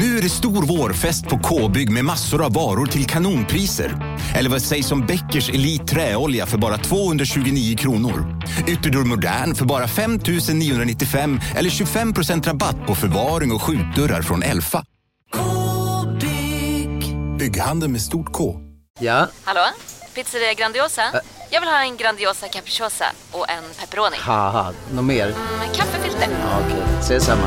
Nu är det stor vårfest på K-bygg med massor av varor till kanonpriser. Eller vad sägs om Bäckers Elite Träolja för bara 229 kronor? Ytterdörr Modern för bara 5 995 eller 25% rabatt på förvaring och skjutdörrar från Elfa. K-bygg. Bygghandeln med stort K. Ja, Hallå? Pizzeria Grandiosa? Jag vill ha en Grandiosa capriciosa och en pepperoni. något mer? Med kaffefilter. Ja, Okej, ses samma.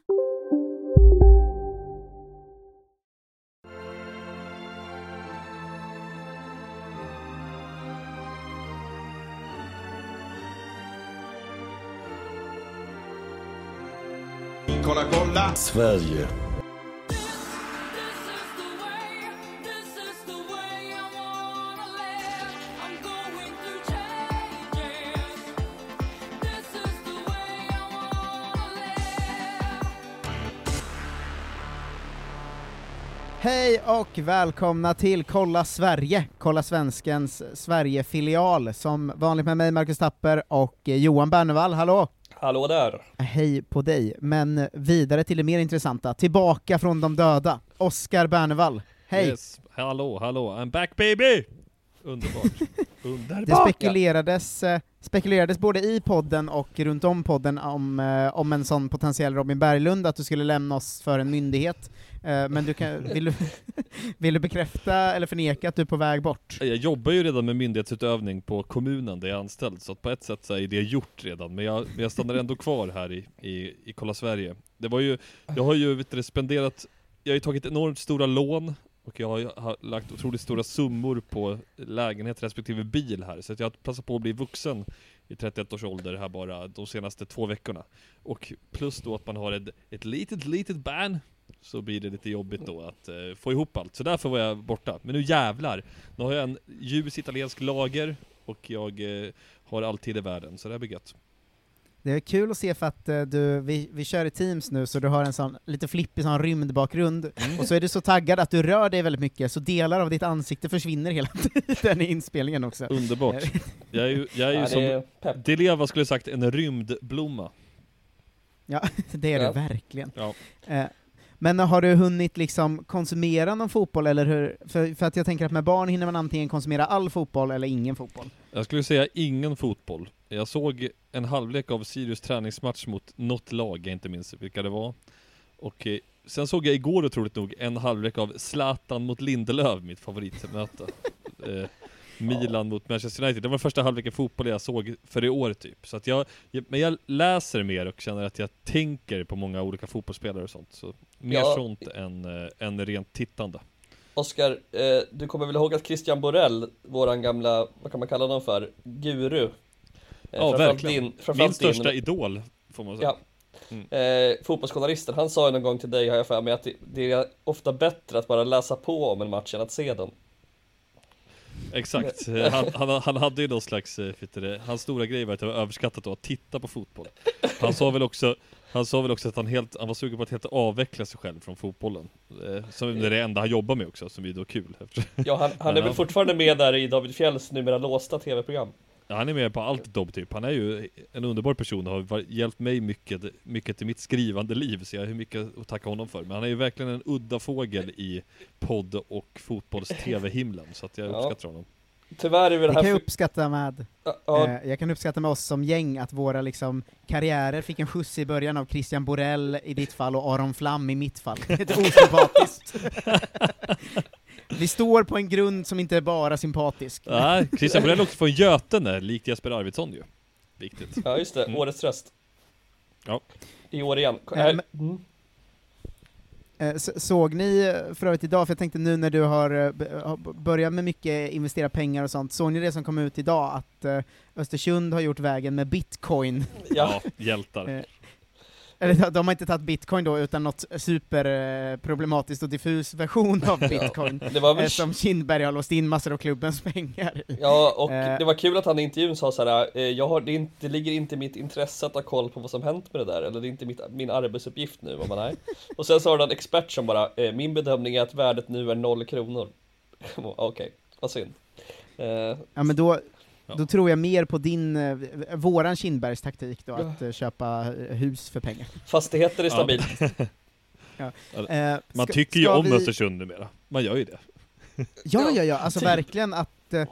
Sverige. Hej och välkomna till Kolla Sverige, Kolla Svenskens Sverige-filial, som vanligt med mig Marcus Tapper och Johan Bernevall, hallå! Hallå där! Hej på dig, men vidare till det mer intressanta, tillbaka från de döda, Oskar Bernevall, hej! Yes. Hallå, hallå, I'm back baby! Underbart. Det Underbart. spekulerades, eh, spekulerades både i podden och runt om podden om, eh, om en sån potentiell Robin Berglund, att du skulle lämna oss för en myndighet, Eh, men du kan, vill, du, vill du bekräfta eller förneka att du är på väg bort? Jag jobbar ju redan med myndighetsutövning på kommunen där jag är anställd, så att på ett sätt så är det gjort redan, men jag, men jag stannar ändå kvar här i, i, i Kolla Sverige. Det var ju, jag har ju vet du, spenderat, jag har ju tagit enormt stora lån, och jag har, ju- har lagt otroligt stora summor på lägenhet respektive bil här, så att jag har passat på att bli vuxen i 31 års ålder här bara de senaste två veckorna. Och plus då att man har ett, ett litet, litet barn, så blir det lite jobbigt då att eh, få ihop allt. Så därför var jag borta. Men nu jävlar! Nu har jag en ljus italiensk lager, och jag eh, har all tid i världen, så det här blir gött. Det är kul att se för att eh, du, vi, vi kör i Teams nu, så du har en sån lite flippig sån rymdbakgrund, och så är du så taggad att du rör dig väldigt mycket, så delar av ditt ansikte försvinner hela tiden i inspelningen också. Underbart. Jag är ju, jag är ju Ja, det är som pepp. Deleva skulle sagt en rymdblomma. Ja, det är Ja. det verkligen. Ja. Eh, Men har du hunnit liksom konsumera någon fotboll, eller hur? För, för att jag tänker att med barn hinner man antingen konsumera all fotboll eller ingen fotboll. Jag skulle säga ingen fotboll. Jag såg en halvlek av Sirius träningsmatch mot något lag, jag inte minns vilka det var. Och eh, sen såg jag igår otroligt nog en halvlek av Zlatan mot Lindelöf, mitt favoritmöte. eh, Milan mot Manchester United. Det var första halvleken fotboll jag såg för i år typ. Så att jag, men jag läser mer och känner att jag tänker på många olika fotbollsspelare och sånt. Så mer Ja. sånt än, eh, än rent tittande. Oskar, eh, du kommer väl ihåg att Christian Borell, våran gamla, vad kan man kalla honom för, guru? Eh, Ja, verkligen. Din, Min största din, idol, får man säga. ja, Mm. eh, fotbollsjournalisten, han sa ju någon gång till dig, har jag för mig, att det, är ofta bättre att bara läsa på om en match än att se den. Exakt, Eh, han, han, han hade ju någon slags, eh, det, hans stora grej var att det var överskattat att titta på fotboll. Han sa väl också, han sa väl också att han, helt, han var sugen på att helt avveckla sig själv från fotbollen. Eh, som det är det enda han jobbar med också, som är då kul. Ja, han, han är väl fortfarande med där i David Fjälls numera låsta tv-program. Ja, han är med på allt Dobb typ. Han är ju en underbar person och har hjälpt mig mycket, mycket i mitt skrivande liv, så jag har mycket att tacka honom för. Men han är ju verkligen en udda fågel i podd och fotbolls-tv-himlen, så att jag Ja. uppskattar honom. Tyvärr är väl Det det kan här... jag För... uppskatta med, Ja, ja, eh, jag kan uppskatta med oss som gäng, att våra liksom karriärer fick en skjuts i början av Christian Borell i ditt fall och Aron Flam i mitt fall. Det är osympatiskt. Vi står på en grund som inte är bara sympatisk. Nej, Christian Borell åkte från Götene, likt Jesper Arvidsson ju. Viktigt. ja, just det, Mm. årets röst. Ja. I år igen. Äh, men- mm. Eh, Såg ni eh, för övrigt idag, för jag tänkte nu när du har börjat med mycket investera pengar och sånt, såg ni det som kom ut idag, att Östersund har gjort vägen med bitcoin? Ja, Ja, hjältar. Eller de har inte tagit bitcoin då, utan något superproblematiskt och diffus version av bitcoin. Det var väl- eh, Som Kindberg har låst in massor av klubbens pengar i. Ja, och Eh. det var kul att han i intervjun sa så här, eh, jag har, det, inte, det ligger inte i mitt intresse att ha koll på vad som hänt med det där, eller det är inte mitt, min arbetsuppgift nu, vad man är. Och sen har han en expert som bara, min bedömning är att värdet nu är noll kronor. Okej, vad synd. Ja men då, Ja. då tror jag mer på din, eh, våran Kindbergs taktik då, Ja. att eh, köpa eh, hus för pengar. fastigheter är Ja. stabilt. Eh, Man ska- tycker ju ska om vi- Östersund numera. Man gör ju det. Ja, ja, ja, alltså typ. verkligen att eh,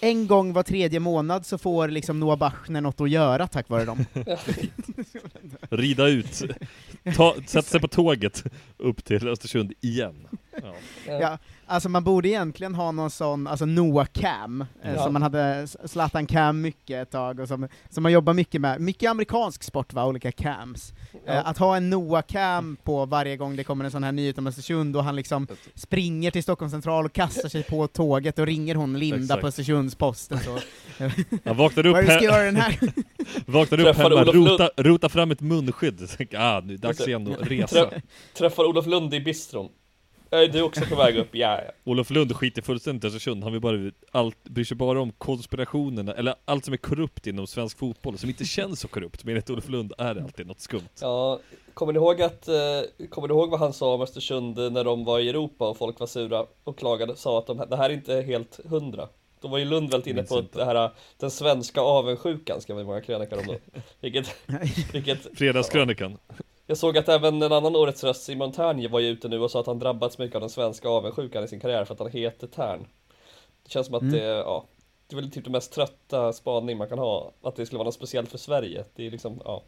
en gång var tredje månad så får liksom Noah Bachner något att göra tack vare dem. Rida ut. Ta, sätta sig på tåget upp till Östersund igen. Ja. Ja, alltså man borde egentligen ha någon sån, alltså Noah Cam, eh, Ja. som man hade, Zlatan Cam mycket ett tag, och som, som man jobbar mycket med, mycket amerikansk sport va, olika cams. Ja. Eh, att ha en Noah Cam på varje gång det kommer en sån här nyhet om Östersund, och han liksom springer till Stockholms central och kastar sig på tåget och ringer hon Linda Exakt. på Östersundsposten så. Han vaknar upp, ska göra den här? vaknar upp hemma, Lund. rota, rota fram ett munskydd. Tänker, ah, nu är det dags igen att resa. Trä, träffar Olof Lund i bistron. Är du också på väg upp? Ja, ja. Olof Lund skiter fullständigt i Östersund, han vill bara, allt, bryr sig bara om konspirationerna, eller allt som är korrupt inom svensk fotboll, som inte känns så korrupt, men enligt Olof Lund är det alltid något skumt. Ja, kommer ni ihåg att, eh, kommer ni ihåg vad han sa om Östersund när de var i Europa och folk var sura och klagade, sa att de, det här är inte helt hundra. Då var ju Lund väldigt inne på det här, den svenska avundsjukan, ska vi många krönikor om då. Vilket, vilket, Fredagskrönikan. Jag såg att även en annan årets röst, Simon Tern, var ju ute nu och sa att han drabbats mycket av den svenska avundsjukan i sin karriär för att han heter Tern. Det känns som att Mm. det, ja, det är väl typ det mest trötta spaning man kan ha, att det skulle vara något speciellt för Sverige. Det är liksom, ja.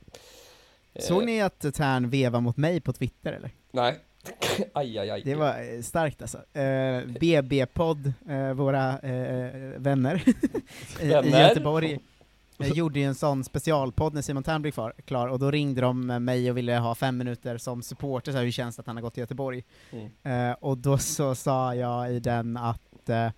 Eh, Såg ni att Tern vevar mot mig på Twitter eller? Nej. aj, aj, aj. Det var eh, starkt alltså. Eh, BB-podd, eh, våra eh, vänner i- i Vänner? Göteborg, eh, gjorde ju en sån specialpodd när Simon Tern blev klar, och då ringde de mig och ville ha fem minuter som supporter, så här, hur känns det att han har gått till Göteborg? Mm. Eh, och då så sa jag i den att eh,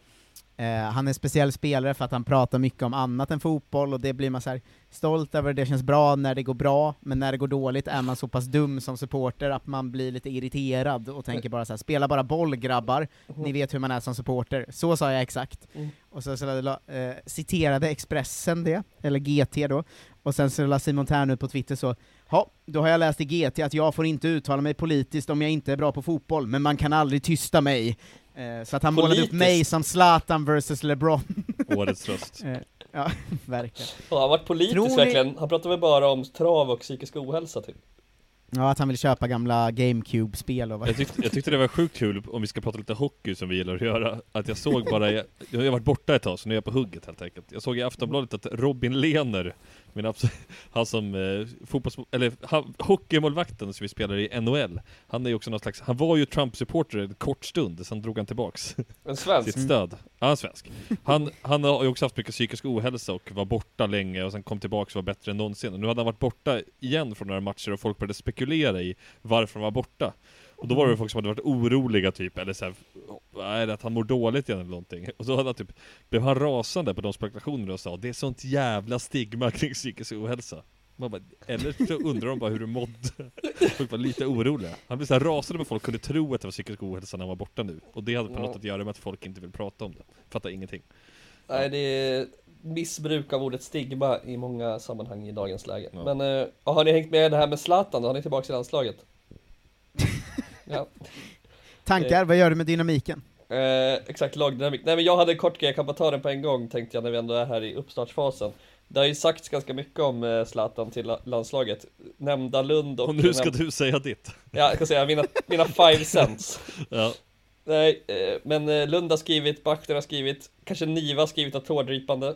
eh, han är en speciell spelare för att han pratar mycket om annat än fotboll, och det blir man så här stolt över, det känns bra när det går bra, men när det går dåligt är man så pass dum som supporter att man blir lite irriterad och tänker bara så här: spela bara boll grabbar, ni vet hur man är som supporter. Så sa jag exakt. Mm. Och så, så la, eh, citerade Expressen det, eller GT då, och sen så la Simon Tern ut på Twitter så Ja, då har jag läst i GT att jag får inte uttala mig politiskt om jag inte är bra på fotboll, men man kan aldrig tysta mig. Eh, så att han målade upp mig som Zlatan versus LeBron. Årets röst. Eh, ja, verkligen. Ja, han har varit politisk Tror ni- verkligen. Han pratar väl bara om trav och psykisk ohälsa typ. Ja, att han vill köpa gamla GameCube-spel och vad Jag tyckte, jag tyckte det var sjukt kul, om vi ska prata lite hockey som vi gillar att göra, att jag såg bara, jag, jag har varit borta ett tag så nu är jag på hugget helt enkelt. Jag såg i Aftonbladet att Robin Lehner, min abs- han som eh, fotbolls... eller han, hockeymålvakten som vi spelar i NHL, han är ju också någon slags, han var ju Trump-supporter en kort stund, sen drog han tillbaks En svensk. sitt stöd. Ja, han är svensk. Han, han har ju också haft mycket psykisk ohälsa och var borta länge och sen kom tillbaka och var bättre än någonsin. Och nu hade han varit borta igen från några matcher och folk började spekulera i varför han var borta. Och då var det folk som hade varit oroliga typ, eller såhär, är det att han mår dåligt igen eller någonting? Och så hade han typ, blev han rasande på de spekulationerna och sa det är sånt jävla stigma kring psykisk ohälsa. Man bara, eller så undrar de bara hur du mådde. Folk var lite oroliga. Han blev så här rasande med folk kunde tro att det var psykisk ohälsa när han var borta nu. Och det hade på något att göra med att folk inte vill prata om det. Fattar ingenting. Nej, det är missbruk av ordet stigma i många sammanhang i dagens läge. Ja. Men ja, har ni hängt med det här med Zlatan? då? Har ni tillbaka i landslaget? Ja. Tankar, vad gör du med dynamiken? Eh, exakt, lagdynamik. Nej men jag hade en kort grej, jag kan bara ta den på en gång tänkte jag när vi ändå är här i uppstartsfasen. Det har ju sagts ganska mycket om eh, Zlatan till la- landslaget. Nämnda Lund och... Och nu ska näm- du säga ditt. Ja, jag ska säga mina, mina five cents. Ja. Nej, eh, men eh, Lund har skrivit, Bachter har skrivit, kanske Niva har skrivit något tårdrypande.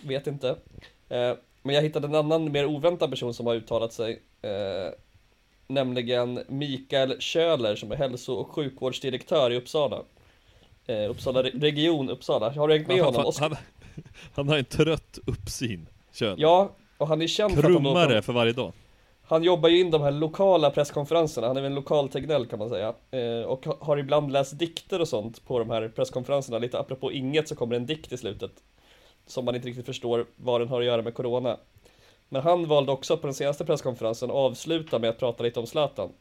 Vet inte. Eh, Men jag hittade en annan mer oväntad person som har uttalat sig. Nämligen Mikael Köhler som är hälso och sjukvårdsdirektör i Uppsala. Eh, Uppsala re- region Uppsala. Har du hängt med Han, honom? han, han, han har en trött uppsyn. Kön. Ja, och han är känd för att han, Krummare då, för varje dag. han jobbar ju in de här lokala presskonferenserna, han är väl en lokal Tegnell kan man säga. Eh, och ha- har ibland läst dikter och sånt på de här presskonferenserna. Lite apropå inget så kommer en dikt i slutet. Som man inte riktigt förstår vad den har att göra med Corona. Men han valde också på den senaste presskonferensen att avsluta med att prata lite om Zlatan.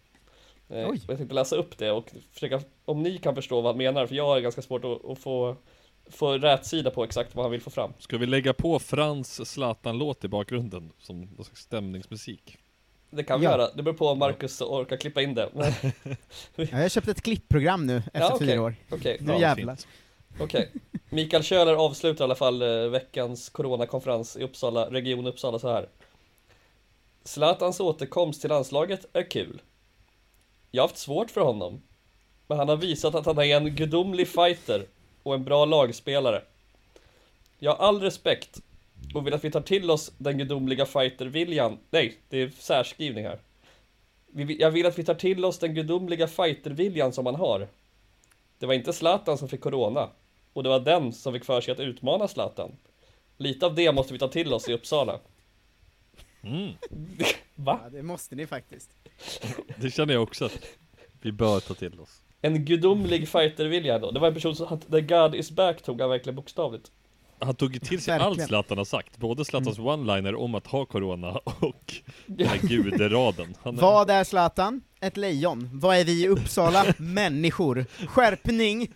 Eh, Oj. Jag tänkte läsa upp det och försöka, om ni kan förstå vad han menar, för jag har ganska svårt att, att få, få rätt sida på exakt vad han vill få fram. Ska vi lägga på Frans Zlatan-låt i bakgrunden som någon slags stämningsmusik? Det kan vi Ja. göra, det beror på om Marcus orkar klippa in det. Jag har köpt ett klippprogram nu efter Ja, okej. fyra år. Okej, Nu Ja, jävlar. okej. Mikael Köhler avslutar i alla fall eh, veckans coronakonferens i Uppsala, Region Uppsala så här. Zlatans återkomst till landslaget är kul. Jag har haft svårt för honom. Men han har visat att han är en gudomlig fighter och en bra lagspelare. Jag har all respekt och vill att vi tar till oss den gudomliga fighterviljan. Nej, det är särskrivning här. Jag vill att vi tar till oss den gudomliga fighterviljan som han har. Det var inte Zlatan som fick corona. Och det var den som fick för sig att utmana Zlatan. Lite av det måste vi ta till oss i Uppsala. Mm. Va? Ja, det måste ni faktiskt. Det känner jag också att vi bör ta till oss. En gudomlig fightervilja då. Det var en person som, the God is back tog han verkligen bokstavligt. Han tog till sig Verkligen. allt Zlatan har sagt, både Zlatans one-liner om att ha corona och den här guderaden. Han är, Vad är Zlatan? Ett lejon. Vad är vi i Uppsala? Människor. Skärpning!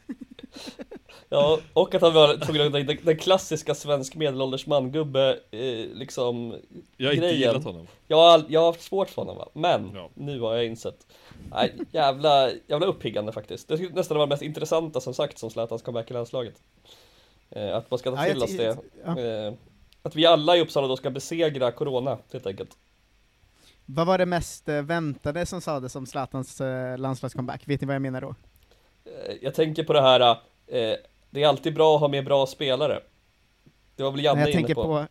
Ja, och att han var, tog den, den, den klassiska svensk medelålders mangubbe, eh, liksom jag har inte grejen. gillat honom. Jag har, jag har haft svårt för honom va, men Ja. nu har jag insett Nej, jävla, jävla uppiggande faktiskt Det skulle nästan vara det mest intressanta som sagt som Zlatans comeback i landslaget eh, Att man ska ta till oss det ja. eh, Att vi alla i Uppsala då ska besegra Corona helt enkelt Vad var det mest eh, väntade som sades om Zlatans eh, landslagscomeback? Vet ni vad jag menar då? Eh, Jag tänker på det här eh, Det är alltid bra att ha med bra spelare Det var väl Janne jag inne tänker på, på,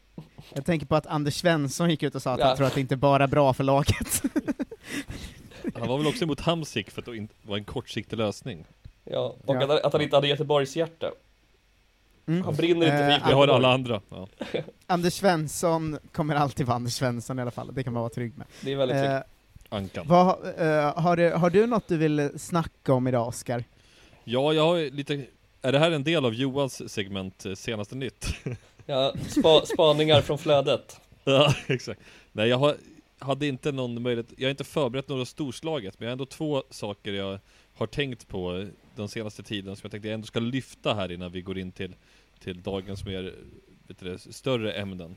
jag tänker på att Anders Svensson gick ut och sa att Ja. han tror att det inte bara är bra för laget. Han var väl också emot Hamsik för att det var en kortsiktig lösning. Ja, och Ja. Att, att han inte hade Göteborgs hjärta Mm. Han brinner inte för Eh, IFK Vi har alla andra. Ja. Anders Svensson kommer alltid vara Anders Svensson i alla fall, det kan man vara trygg med. Det är väldigt tryggt Eh, Ankan. vad, eh, har, du, har du något du vill snacka om idag, Oskar? Ja, jag har lite... Är det här en del av Johans segment eh, Senaste Nytt? Ja, spa, spaningar från flödet ja, exakt. Nej, jag har, hade inte någon möjlighet, jag har inte förberett något storslaget, men jag har ändå två saker jag har tänkt på den senaste tiden som jag tänkte jag ändå ska lyfta här innan vi går in till, till dagens mer vet du, större ämnen.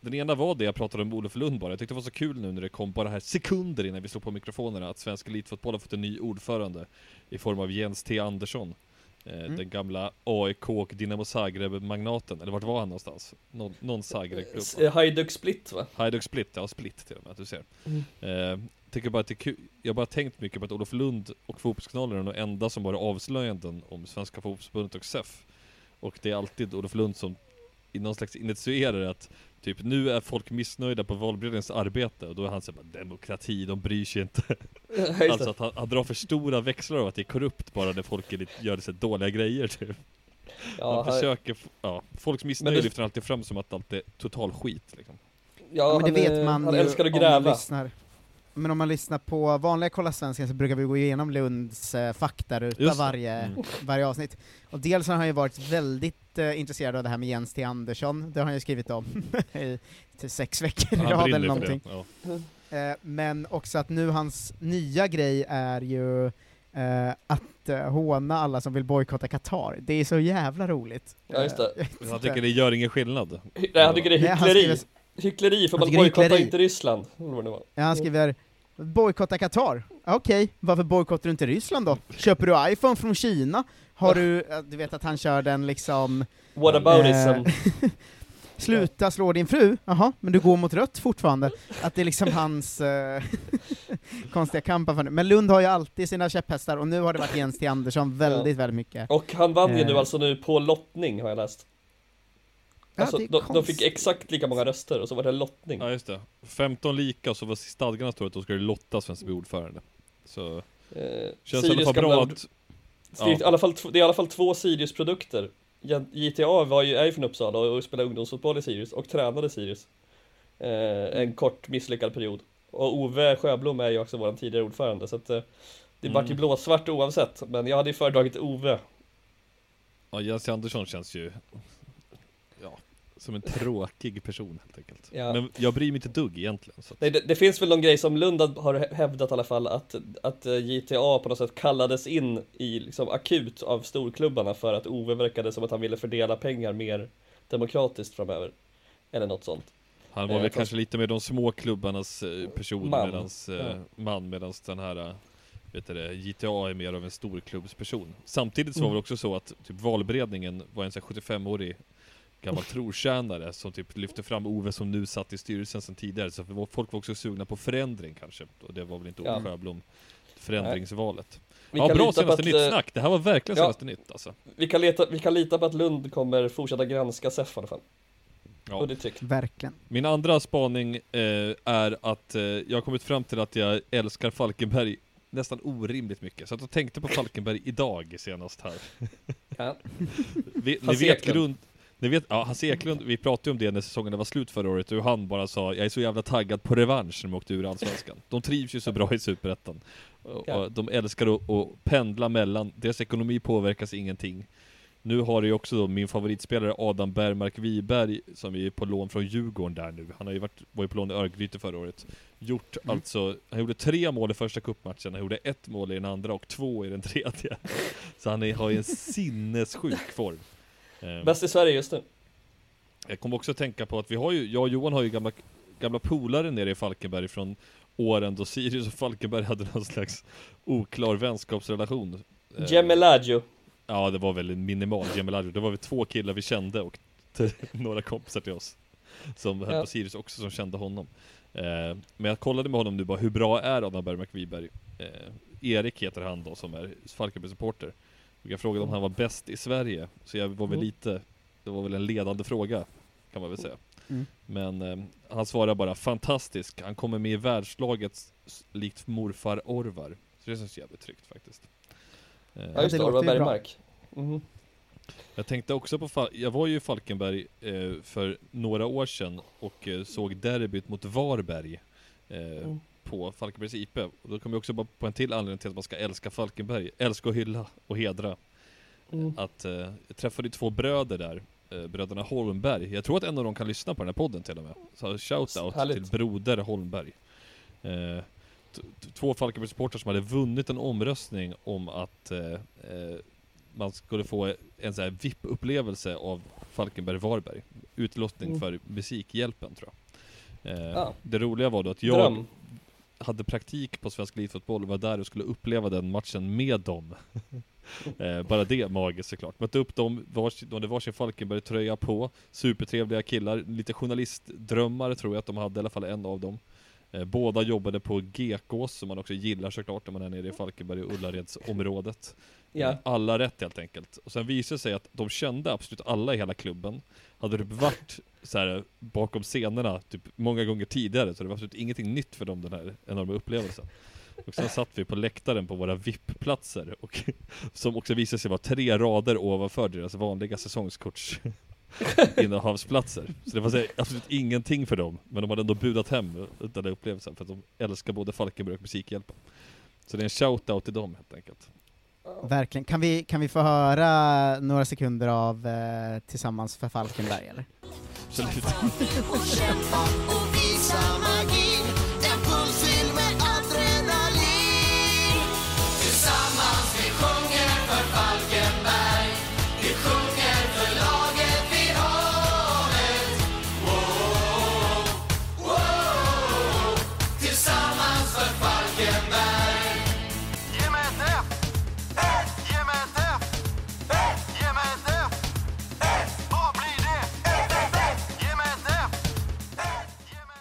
Den ena var det jag pratade om Olof Lund bara, jag tyckte det var så kul nu när det kom bara här sekunder innan vi slog på mikrofonerna att svensk elitfotboll har fått en ny ordförande i form av Jens T Andersson. Eh, Mm. Den gamla AIK och Dinamo Zagreb-magnaten, eller vart var han någonstans? Någon, någon Zagreb-klubb Hajduk Split va? Hajduk Split, ja Split till och med, att du ser. Mm. Eh, tycker bara att det är kul. Jag har bara tänkt mycket på att Olof Lund och Fotbollskanalen är de enda som har avslöjanden om Svenska Fotbollförbundet och SEF. Och det är alltid Olof Lund som i någon slags initierar att typ nu är folk missnöjda på valberedningens arbete och då är han såhär demokrati, de bryr sig inte. Det. alltså att han, han drar för stora växlar av att det är korrupt bara när folk är lite, gör så här dåliga grejer typ. ja, han han- försöker, ja, folks missnöje det- lyfter han alltid fram som att allt är total skit liksom. Ja, men det han, vet man han ju älskar att om man gräva. lyssnar. Men om man lyssnar på vanliga Kolla Svensken så brukar vi gå igenom Lunds eh, faktaruta varje, Mm. varje avsnitt. Och dels har han ju varit väldigt eh, intresserad av det här med Jens T Andersson, det har han ju skrivit om i till sex veckor i Han rad eller någonting. det. Ja. Eh, men också att nu hans nya grej är ju eh, att eh, håna alla som vill bojkotta Qatar. Det är så jävla roligt. Ja, just det. Eh, Jag tycker det gör ingen skillnad. Nej, han tycker det är Nej, han hyckleri. Hyckleri för man bojkottar inte Ryssland. Ja, han skriver bojkotta Qatar. Okej, varför bojkottar du inte Ryssland då? Köper du iPhone från Kina? Har du, du vet att han kör den liksom, What aboutism? Eh, sluta slå din fru? Jaha, men du går mot rött fortfarande. Att det är liksom hans eh, konstiga kamp. Men Lund har ju alltid sina käpphästar, och nu har det varit Jens T Andersson väldigt, väldigt mycket. Och han vann ju Eh. nu alltså nu på lottning har jag läst. Ja, Alltså, det är de, de fick exakt lika många röster och så var det lottning. Ja just det. 15 lika och så var stadgarna står att då ska det lottas vem som blir ordförande. Så Eh, känns i alla Sirius fall bra att... Det är, i Ja. alla fall, det är i alla fall två Sirius-produkter. JTA var ju, är ju från Uppsala och, och spelade ungdomsfotboll i Sirius och tränade Sirius. Eh, en kort misslyckad period. Och Ove Sjöblom är ju också vår tidigare ordförande så att eh, det Mm. vart ju blåsvart oavsett. Men jag hade ju föredragit Ove. Ja, Jens Andersson känns ju... Som en tråkig person helt enkelt. Ja. Men jag bryr mig inte dugg egentligen. Så. Nej, det, det finns väl någon grej som Lund har hä- hävdat i alla fall att, att eh, GTA på något sätt kallades in i liksom akut av storklubbarna för att Ove verkade som att han ville fördela pengar mer demokratiskt framöver. Eller något sånt. Han var Eh, väl kanske lite med de små klubbarnas eh, person Man. medans, eh, Ja. man medans den här eh, vet det, GTA är mer av en storklubbsperson. Samtidigt så Mm. var det också så att typ valberedningen var en sån här 75-årig gammal trotjänare som typ lyfte fram Ove som nu satt i styrelsen sedan tidigare. Så var- folk var också sugna på förändring kanske. Och det var väl inte Ove Ja. Sjöblom förändringsvalet. Ja, bra senaste att, eh, nytt-snack. Det här var verkligen ja. senaste nytt alltså. Vi kan, leta, vi kan lita på att Lund kommer fortsätta granska SEF i alla fall. Ja. Verkligen. Min andra spaning eh, är att eh, jag har kommit fram till att jag älskar Falkenberg nästan orimligt mycket. Så att jag tänkte på Falkenberg idag senast här. Ja. Vi, ni vet grund... Ni vet, ja, Hasse Eklund, vi pratade ju om det när säsongen var slut förra året, och han bara sa jag är så jävla taggad på revansch när de åkte ur Allsvenskan. De trivs ju så bra i Superettan. Ja. de älskar att, att pendla mellan, deras ekonomi påverkas ingenting. Nu har ju också då min favoritspelare Adam Bergmark Wiberg, som är på lån från Djurgården där nu. Han har ju varit, var ju på lån i Örgryte förra året. Gjort alltså, han gjorde tre mål i första cupmatchen, han gjorde ett mål i den andra och två i den tredje. Så han är, har ju en sinnessjuk form. Ehm, Bäst i Sverige just nu. jag kommer också att tänka på att vi har ju, jag och Johan har ju gamla, gamla polare nere i Falkenberg från åren då Sirius och Falkenberg hade någon slags oklar vänskapsrelation. Eh, Gemelagio. Ja, det var väl minimal Gemelagio. Det var väl två killar vi kände och några kompisar till oss som höll Ja. på Sirius också som kände honom. Eh, men jag kollade med honom nu bara, hur bra är Adam Bergmark Wiberg? Erik heter han då som är Falkenberg-supporter. Och jag frågade om han var bäst i Sverige, så jag var väl Mm. lite, det var väl en ledande fråga kan man väl säga. Mm. Men eh, han svarar bara fantastisk, han kommer med i världslaget likt morfar Orvar. Så det känns jävligt tryggt faktiskt. Eh, Ja just det Orvar. Bergmark. Mhm. jag tänkte också på, Fal- jag var ju i Falkenberg eh, för några år sedan och eh, såg derbyt mot Varberg eh, Mm. På Falkenbergs IP. Och då kom jag också bara på en till anledning till att man ska älska Falkenberg, älska och hylla och hedra. Mm. Att eh, jag träffade ju två bröder där, eh, bröderna Holmberg. Jag tror att en av dem kan lyssna på den här podden till och med. Så shout-out till broder Holmberg. Eh, två Falkenberg-supportrar som hade vunnit en omröstning om att eh, man skulle få en sån här VIP-upplevelse av Falkenberg-Varberg. Utlottning Mm. för Musikhjälpen tror jag. Eh, Ah. Det roliga var då att jag Dröm. Hade praktik på Svensk Elitfotboll, var där och skulle uppleva den matchen med dem. eh, bara det magiskt såklart. Mötte upp dem, vars, de hade varsin Falkenberg-tröja på, supertrevliga killar, lite journalistdrömmar tror jag att de hade, i alla fall en av dem. Eh, båda jobbade på Gekås, som man också gillar såklart när man är nere i Falkenberg och Ullaredsområdet. Ja. Eh, Alla rätt helt enkelt. Och sen visade det sig att de kände absolut alla i hela klubben. Hade typ varit så här, bakom scenerna typ många gånger tidigare, så det var absolut ingenting nytt för dem den här enorma upplevelsen. Och sen satt vi på läktaren på våra VIP-platser, och som också visade sig vara tre rader ovanför deras vanliga säsongskorts innehavsplatser. Så det var så absolut ingenting för dem, men de hade ändå budat hem den där upplevelsen för att de älskar både Falkenberg och Musikhjälpen. Så det är en shout-out till dem helt enkelt. Verkligen. Kan vi, kan vi få höra några sekunder av eh, Tillsammans för Falkenberg eller? Absolut.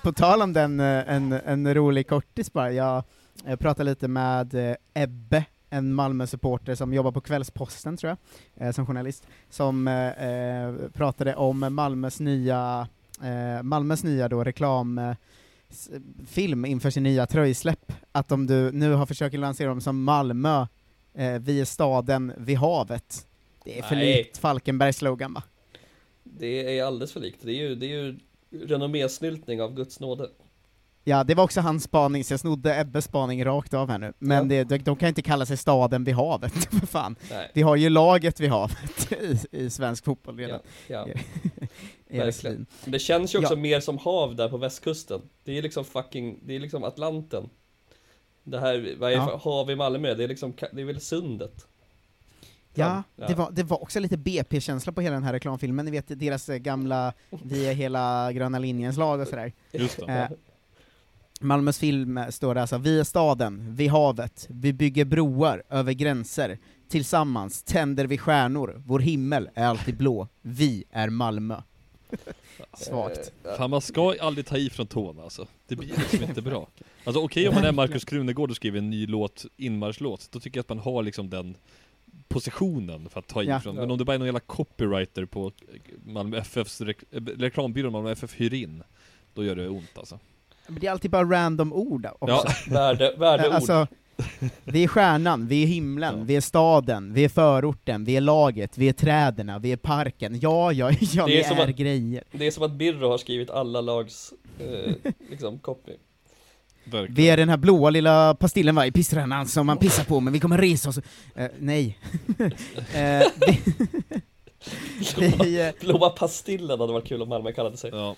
På tal om den, eh, en, en rolig kortis bara, jag, jag pratade lite med eh, Ebbe, en Malmö-supporter som jobbar på Kvällsposten tror jag, eh, som journalist, som pratade om Malmös nya, Malmös nya då reklam film inför sin nya tröjsläpp, att de du, nu har försökt lansera dem som Malmö, eh, vi är staden vid havet. Det är för Nej. likt Falkenbergs slogan va? Det är alldeles för likt. Det är ju, det är ju renommésnyltning av Guds nåde. Ja, det var också hans spaning, så jag snodde Ebbes spaning rakt av här nu. Men det, de, de kan inte kalla sig staden vid havet, för fan. Nej. Vi har ju laget vid havet i, i svensk fotboll redan. Ja, Erik Verkligen. Det känns ju också Ja. mer som hav där på västkusten. Det är liksom fucking, det är liksom Atlanten. Det här, vad är Ja. hav i Malmö? Det är liksom, det är väl sundet? Ja, Ja. Det, var, det var också lite BP-känsla på hela den här reklamfilmen, ni vet deras eh, gamla Vi är hela gröna linjens lag och sådär. Just. Eh, Malmös film eh, står det alltså, vi är staden, vid havet, vi bygger broar över gränser, tillsammans tänder vi stjärnor, vår himmel är alltid blå, vi är Malmö. Svagt. Eh, Fan man ska aldrig ta i från tårna alltså. Det blir liksom inte bra. Alltså okej om man är Markus Krunegård och skriver en ny låt, inmarschlåt, då tycker jag att man har liksom den positionen för att ta i Ja. Men om du bara är någon jävla copywriter på Malmö FFs rek eh, reklambyrån Malmö FF hyr in, då gör det ont alltså. Men det är alltid bara random ord också. Ja, Värde, värdeord. Alltså, vi är stjärnan, vi är himlen, Ja. vi är staden, vi är förorten, vi är laget, vi är träden, vi är parken. Ja, ja, ja, Det vi är som är att- grejer. Det är som att Birro har skrivit alla lags, eh, liksom, copy. Verkligen. Vi är den här blåa lilla pastillen va, i pisstrännan som man pissar på, men vi kommer resa oss. Eh, nej. Eh, vi, vi, eh, Blåa pastillen hade varit kul om Malmö kallade sig. Ja.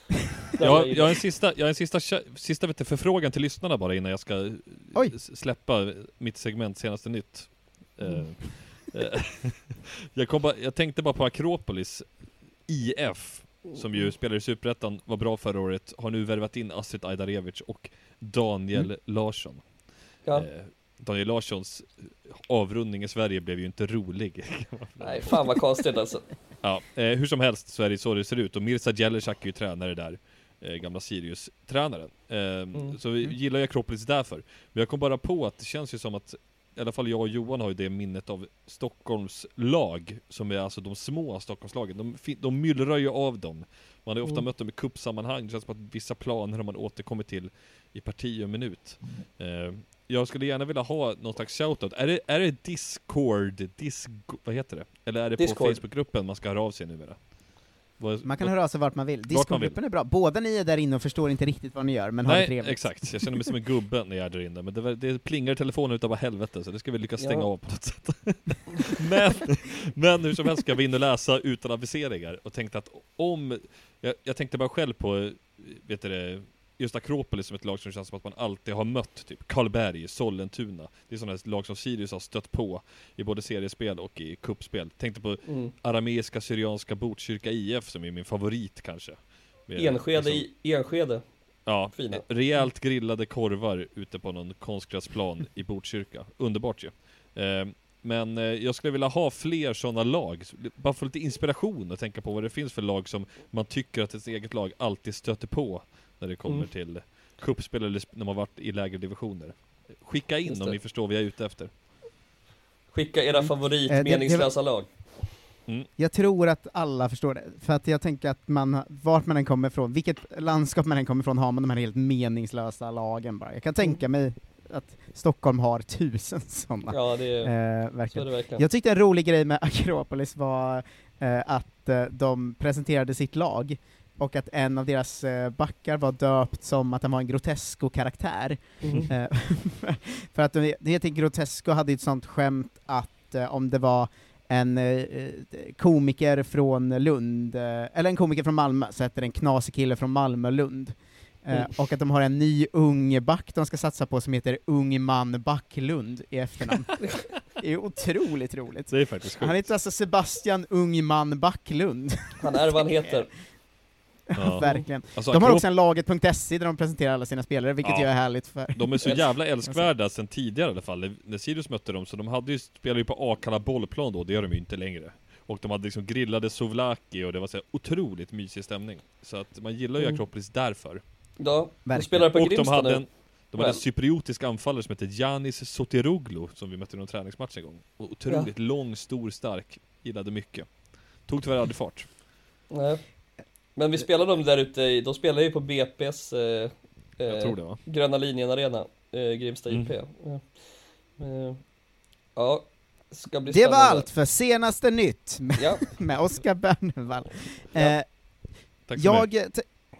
Jag, jag har en sista, jag har en sista, sista vet du, förfrågan till lyssnarna bara innan jag ska Oj. släppa mitt segment senaste nytt. Eh, jag, kom bara, jag tänkte bara på Akropolis IF, som ju spelade i Superettan, var bra förra året, har nu värvat in Astrid Ajdarevic och Daniel Larsson. Ja. Eh, Daniel Larssons avrundning i Sverige blev ju inte rolig. Nej, fan vad konstigt alltså. Ja, eh, hur som helst så är det så det ser ut och Mirza Jelesak är ju tränare där eh, Gamla Sirius-tränaren eh, Så vi gillar ju Akropolis därför Men jag kom bara på att det känns ju som att I alla fall jag och Johan har ju det minnet av Stockholms lag Som är alltså de små Stockholmslagen De, de myllrar ju av dem Man har ju ofta Mm. mött dem i kuppsammanhang Det känns som att vissa planer har man återkommit till I parti och minut eh, Jag skulle gärna vilja ha någon slags shoutout Är det, är det Discord, Disco, vad heter det? Eller är det på Discord. Facebookgruppen man ska höra av sig numera? Vad- man kan vad- höra av sig vart man vill. Discogruppen är bra. Båda ni är där inne och förstår inte riktigt vad ni gör, men har det Nej, trevligt. exakt. Jag känner mig som en gubbe när jag är där inne, men det, det plingar i telefonen utav bara helvete, så det ska vi lyckas stänga Ja. av på något sätt. men, men hur som helst ska vi in och läsa utan aviseringar, och tänkte att om, jag, jag tänkte bara själv på, vet du det, just Akropolis som ett lag som känns som att man alltid har mött, typ Karlberg, Sollentuna. Det är sådana lag som Sirius har stött på i både seriespel och i kuppspel. Tänkte på Mm. arameiska syrianska Botkyrka IF som är min favorit kanske. Med Enskede liksom- i Enskede. Ja, Fina. rejält grillade korvar ute på någon konstgräsplan i Botkyrka. Underbart ju. Eh, men eh, jag skulle vilja ha fler sådana lag, bara få lite inspiration och tänka på vad det finns för lag som man tycker att ett eget lag alltid stöter på när det kommer Mm. till kuppspel eller när man varit i lägre divisioner. Skicka in Just om det. ni förstår vad jag är ute efter. Skicka era favorit Eh, det- det- meningslösa lag. Jag tror att alla förstår det, för att jag tänker att man, vart man än kommer ifrån, vilket landskap man än kommer ifrån, har man de här helt meningslösa lagen bara. Jag kan tänka mig att Stockholm har tusen sådana. Ja, det är, Eh, så är verkligen. det verkligen. Jag tyckte en rolig grej med Akropolis var eh, att eh, de presenterade sitt lag, och att en av deras eh, backar var döpt som att han var en Grotesco-karaktär. Mm. Eh, för att det heter Grotesco hade ju ett sånt skämt att eh, om det var en komiker från Lund, eller en komiker från Malmö, så heter det en knasig kille från Malmö-Lund. Eh, Mm. och att de har en ny ung back de ska satsa på som heter Ung man Backlund i efternamn. det är otroligt roligt. Det är faktiskt Han sjukt. heter alltså Sebastian Ungman Backlund. Han är vad han heter. Ja. Verkligen. Alltså, De har också en laget.se där de presenterar alla sina spelare, vilket Ja. ju är härligt för... De är så jävla älskvärda sen tidigare i alla fall, när Sirius mötte dem, så de hade ju, spelade ju på Akalla bollplan då, det gör de ju inte längre. Och de hade liksom grillade souvlaki och det var så här otroligt mysig stämning. Så att man gillar ju Mm. Akropolis därför. Ja, de spelar på och de Grimsta hade nu. en, de hade en cypriotisk anfallare som hette Giannis Sotiroglu, som vi mötte i någon träningsmatch en gång. Och otroligt lång, stor, stark. Gillade mycket. Tog tyvärr aldrig fart. Nej. Men vi spelar dem där ute, i- de spelar ju på BP's eh, Jag eh, tror det va? Gröna linjen-arena, eh, Grimsta Mm. IP. Ja. Eh, ja, ska bli Det var spännande. allt för senaste nytt med, Ja, med Oskar Bernevall. Ja. Eh,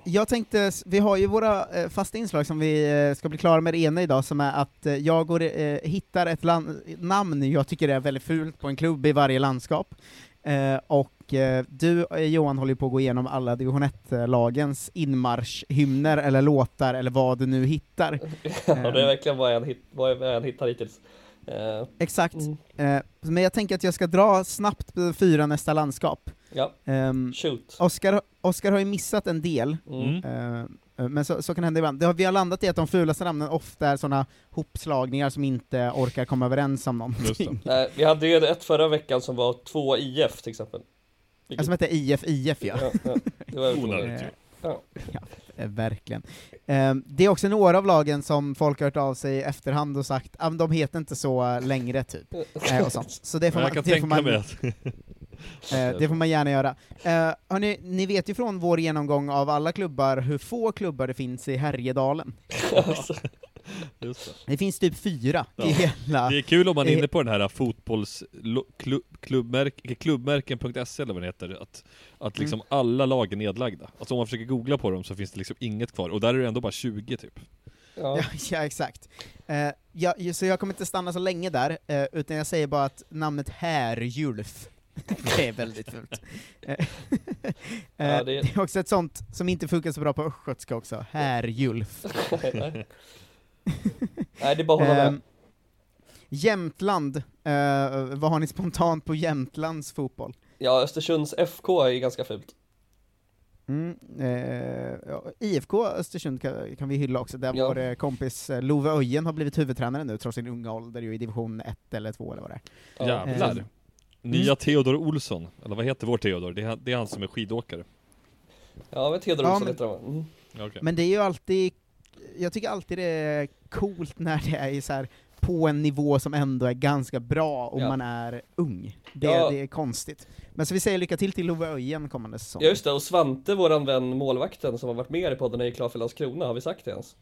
jag, tänkte, vi har ju våra fasta inslag som vi ska bli klara med det ena idag, som är att jag går, eh, hittar ett lan- namn jag tycker är väldigt fult på en klubb i varje landskap, eh, och och eh, du eh, Johan håller på att gå igenom alla division 1-lagens inmarschhymner eller låtar eller vad du nu hittar. Ja, det är verkligen vad jag hit, vad jag än hittar hittills. Eh, Exakt. Mm. Eh, men jag tänker att jag ska dra snabbt fyra nästa landskap. Ja, Um, shoot. Oskar, Oskar har ju missat en del, Mm. eh, men så, så kan det hända ibland. Det har, vi har landat i att de fulaste namnen ofta är sådana hopslagningar som inte orkar komma överens om någonting. Nej, vi hade ju ett förra veckan som var två IF till exempel. Ja, Som heter IF IF ja. Ja, ja, det var Onödigt ju. Ja. Eh, verkligen. Eh, det är också några av lagen som folk har hört av sig i efterhand och sagt att de heter inte så längre, typ. Eh, och sånt. Så det får man, det får man, eh, det får man gärna göra. Hörni, ni vet ju från vår genomgång av alla klubbar hur få klubbar det finns i Härjedalen. Just det. Det finns typ fyra Ja. i hela... Det är kul om man är inne på den här fotbolls... lo- klu- klubbmärk- Klubbmärken.se eller vad det heter, att, att liksom Mm. alla lag är nedlagda. Alltså om man försöker googla på dem så finns det liksom inget kvar, och där är det ändå bara 20 typ. Ja. Ja, ja exakt. Eh, ja, så jag kommer inte stanna så länge där, eh, utan jag säger bara att namnet Härjulf, det är väldigt fult. Eh, Ja, det... det- är också ett sånt som inte funkar så bra på östgötska också, Härjulf. Nej. Det är bara att hålla med. Ehm, Jämtland, eh, vad har ni spontant på Jämtlands fotboll? Ja, Östersunds FK är ju ganska fult. Mm, eh, ja, IFK Östersund kan, kan vi hylla också, där Ja. vår eh, kompis eh, Love Öjen har blivit huvudtränare nu, trots sin unga ålder, ju i division 1 eller 2 eller vad det är. Ja. Jävlar! Mm. Nya Theodor Olsson, eller vad heter vår Theodor? Det är, han- det är han som är skidåkare. Ja, men Theodor Ja, Olsson men- heter han mm. Okay. Men det är ju alltid, jag tycker alltid det är coolt när det är så här på en nivå som ändå är ganska bra om Ja. man är ung. Det, Ja. det är konstigt. Men så vi säger lycka till till Love Öjen kommande säsong. Ja just det, och Svante, våran vän målvakten som har varit med i podden, är ju klar för Landskrona, har vi sagt det ens?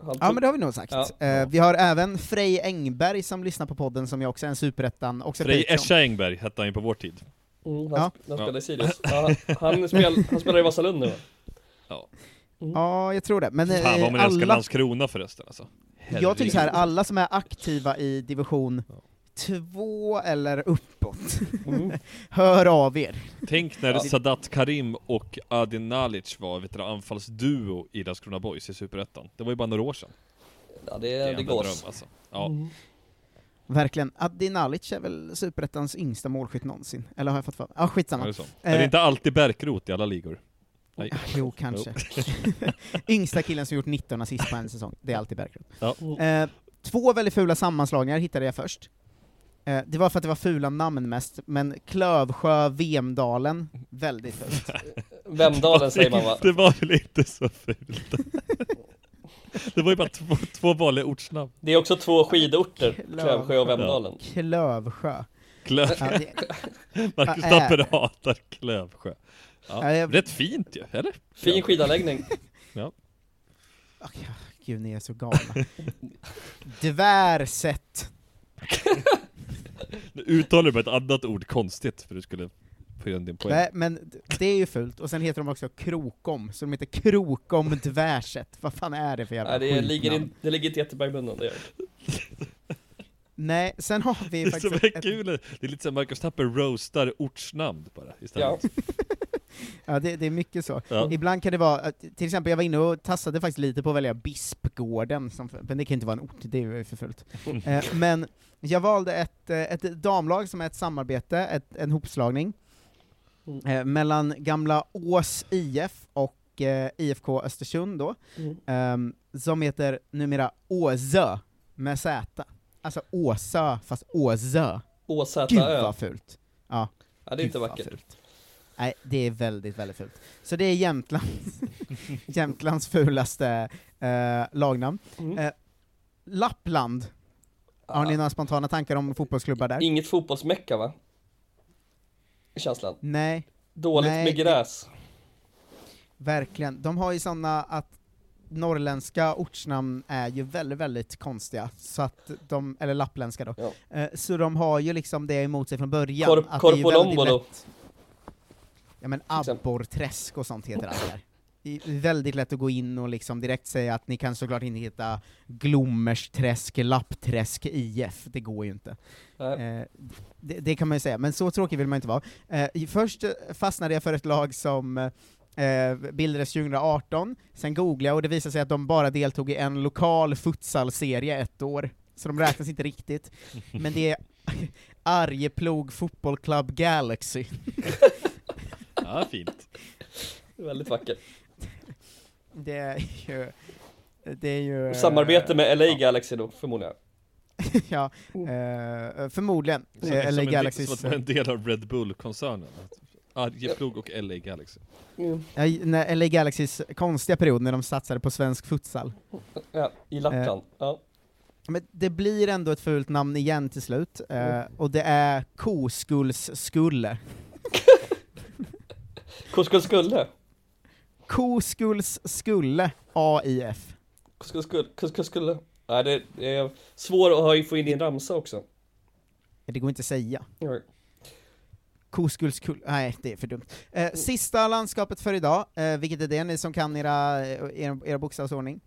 Han Ja tog- men det har vi nog sagt. Ja. Eh, vi har även Frej Engberg som lyssnar på podden, som jag också är en superettan, Frej. Escha Engberg hette han ju på vår tid. Mm, han, Ja. sp- han spelar i Sirius. Ja, han, han, spel, han spelar i Vasalund nu va? Ja. Ja, jag tror det. Men Fan eh, vad man älskar alla, Landskrona förresten alltså. jag tycker så här, alla som är aktiva i division två eller uppåt, Mm. hör av er. Tänk när Ja. Sadat Karim och Adin Nalic var vet du, anfallsduo i Landskrona Boys i Superettan. Det var ju bara några år sedan. Ja, det, Det är det, går. en dröm alltså. Ja. Mm. Verkligen. Adi Nalic är väl superettans yngsta målskytt någonsin? Eller har jag fått för? Ja, Är skitsamma. det så? Eh, Är det inte alltid Bärkrot i alla ligor? Nej. Jo, kanske. Yngsta killen som gjort 19 assist på en säsong, det är alltid Bergkrot. Ja. Eh, två väldigt fula sammanslagningar hittade jag först. Eh, det var för att det var fula namn mest, men Klövsjö, Vemdalen, väldigt fult. Vemdalen säger man va? Det var väl inte så fult? Det var ju bara två, två vanliga ortsnamn. Det är också två skidorter, Klöv- Klövsjö och Vemdalen. Klövsjö. Klöv... Marcus. Tapper hatar Klövsjö. Ja. Ja, jag- Rätt fint ju, eller? Fin skidanläggning. Åh, Gud, ni är så galna. Dvärsätt. Nu uttalar du bara ett annat ord konstigt för du skulle få igen din poäng. Nej, men det är ju fult, och sen heter de också Krokom, så de heter Krokom Dvärsätt. Vad fan är det för jävla Nej, det skitnamn? ligger, in, det ligger inte jättebra i munnen, det gör det. Nej, sen har vi Det är faktiskt... så ett- kul, det är lite som Marcus Tapper roastar ortsnamn bara Ja. istället. Ja, det, det är mycket så. Ja. Ibland kan det vara, till exempel jag var inne och tassade faktiskt lite på att välja Bispgården, som, men det kan inte vara en ort, det är ju för fullt. eh, men jag valde ett, eh, ett damlag som är ett samarbete, ett, en hopslagning, Mm. eh, mellan gamla Ås IF och eh, IFK Östersund då, Mm. ehm, som heter numera Åsö, med Z. Alltså Åsö, fast Åsö. Gud Åsäta vad fult. Ja. Ja, det är inte Gud, vackert. fult. Nej, det är väldigt, väldigt fult. Så det är Jämtlands, Jämtlands fulaste eh, lagnamn. Mm. Eh, Lappland, har ni några spontana tankar om fotbollsklubbar där? Inget fotbollsmecka va? Känslan. Nej, Dåligt Nej, med det- gräs. verkligen. De har ju såna att norrländska ortsnamn är ju väldigt, väldigt konstiga, så att de, eller lappländska då. Ja. Eh, så de har ju liksom det emot sig från början. Korp- att det är väldigt lätt- Ja men abborrträsk och sånt heter allt där. i- väldigt lätt att gå in och liksom direkt säga att ni kan såklart inte hitta Glommersträsk, Lappträsk, IF, det går ju inte. Eh, det, det kan man ju säga, men så tråkig vill man inte vara. Eh, först fastnade jag för ett lag som eh, bildades 2018, sen googlade jag och det visade sig att de bara deltog i en lokal futsalserie ett år, så de räknas inte riktigt. Men det är Arjeplog Football Club Galaxy. Ja, fint. Väldigt vackert. Det är ju... Det är ju... Samarbete med LA Galaxy då, förmodar jag. ja, eh, förmodligen. Som, Eh, som, LA en, Galaxys... som att vara en del av Red Bull-koncernen. Arjeplog och LA Galaxy. Ja, i- när LA Galaxys konstiga period när de satsade på svensk futsal. Ja, i Lappland. Ja. Men det blir ändå ett fult namn igen till slut, eh, och det är Koskullsskulle. Koskul skulle. Koskullsskulle AIF. Koskul skulle. Skulle. Nej, det är svårt att få in i en ramsa också. Det går inte att säga. Nej. Koskullskull... Nej, det är för dumt. Eh, sista landskapet för idag, eh, vilket är det, ni som kan era, era, era bokstavsordning?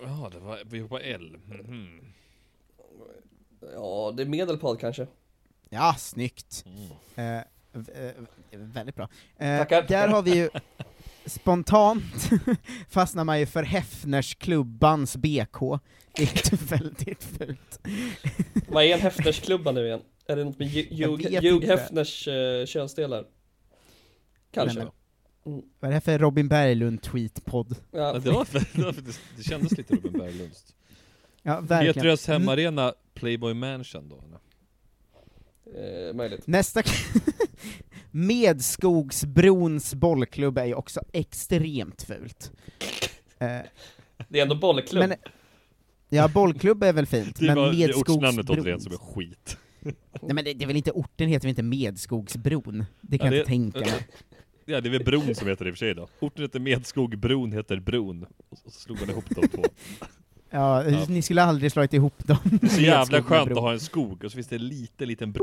Ja, det var, vi på L. Mhm. Ja, det är Medelpad kanske. Ja, snyggt. Mm. Eh, eh, väldigt bra. Eh, Tackar. där har vi ju spontant fastnar man ju för Häfners klubbans BK. Det är väldigt fult. Vad är en Häfnersklubba nu igen? Är det något med Hugh. Häfners uh, könsdelar? Kanske. Nej, Vad är det här för Robin Berglund-tweetpodd? Ja, Ja, det, var, det, var, faktiskt- det kändes lite Robin Berglunds. Ja, verkligen. Petrus hemmaarena Playboy Mansion då? eller? Eh, möjligt. Nästa Medskogsbrons bollklubb är ju också extremt fult. Eh, Det är ändå bollklubb. men, ja, bollklubb är väl fint, Det men var det är ortsnamnet återigen som är skit. Nej men det, det är väl inte, orten heter väl inte Medskogsbron? Det kan Ja, jag det- inte tänka mig. Ja, det är väl bron som heter det i och för sig då. Orten heter Medskog, bron heter Bron. Och så slog man ihop de två. Ja, Ja. ni skulle aldrig slagit ihop dem. Det är så jävla skönt att ha en skog, och så finns det en liten, liten bro.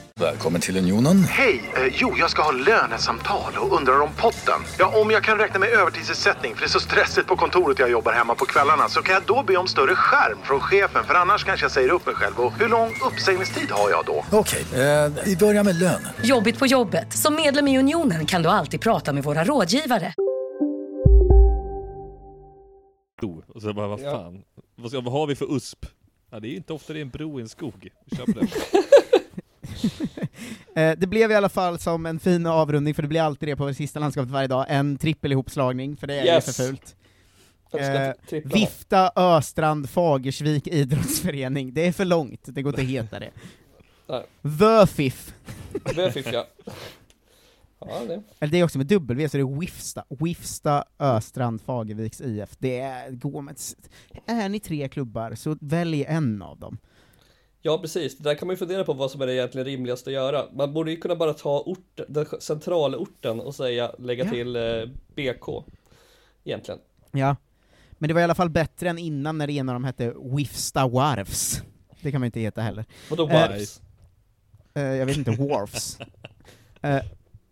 Välkommen till Unionen. Hej! Eh, jo, jag ska ha lönesamtal och undrar om potten. Ja, om jag kan räkna med övertidsersättning för det är så stressigt på kontoret jag jobbar hemma på kvällarna så kan jag då be om större skärm från chefen för annars kanske jag säger upp mig själv. Och hur lång uppsägningstid har jag då? Okej, eh, vi börjar med lön. Jobbigt på jobbet. Som medlem i Unionen kan du alltid prata med våra rådgivare. Och så bara, vad Ja. fan? Vad, ska, vad har vi för USP? Ja, det är ju inte ofta det är en bro i en skog. Vi kör på det. Eh, det blev i alla fall som en fin avrundning, för det blir alltid det på det sista landskapet varje dag, en trippel ihopslagning, för det är Yes. ju för fult. Eh. Vifta Östrand Fagersvik idrottsförening, det är för långt, det går inte att heta det. Nej. Vöfif, Vöfif ja. Ja, det. eller det är också med W, så det är Wifsta, Wifsta Östrand Fagerviks IF. Det är, går med, är ni tre klubbar, så välj en av dem. Ja precis, det där kan man ju fundera på vad som är det egentligen rimligaste att göra. Man borde ju kunna bara ta ort, den centralorten och säga, lägga Ja. till eh, BK. Egentligen. Ja, men det var i alla fall bättre än innan när det ena av dem hette Wifsta Warfs. Det kan man inte heta heller. Vadå Eh, Warfs? Eh, jag vet inte, Wharfs. Eh,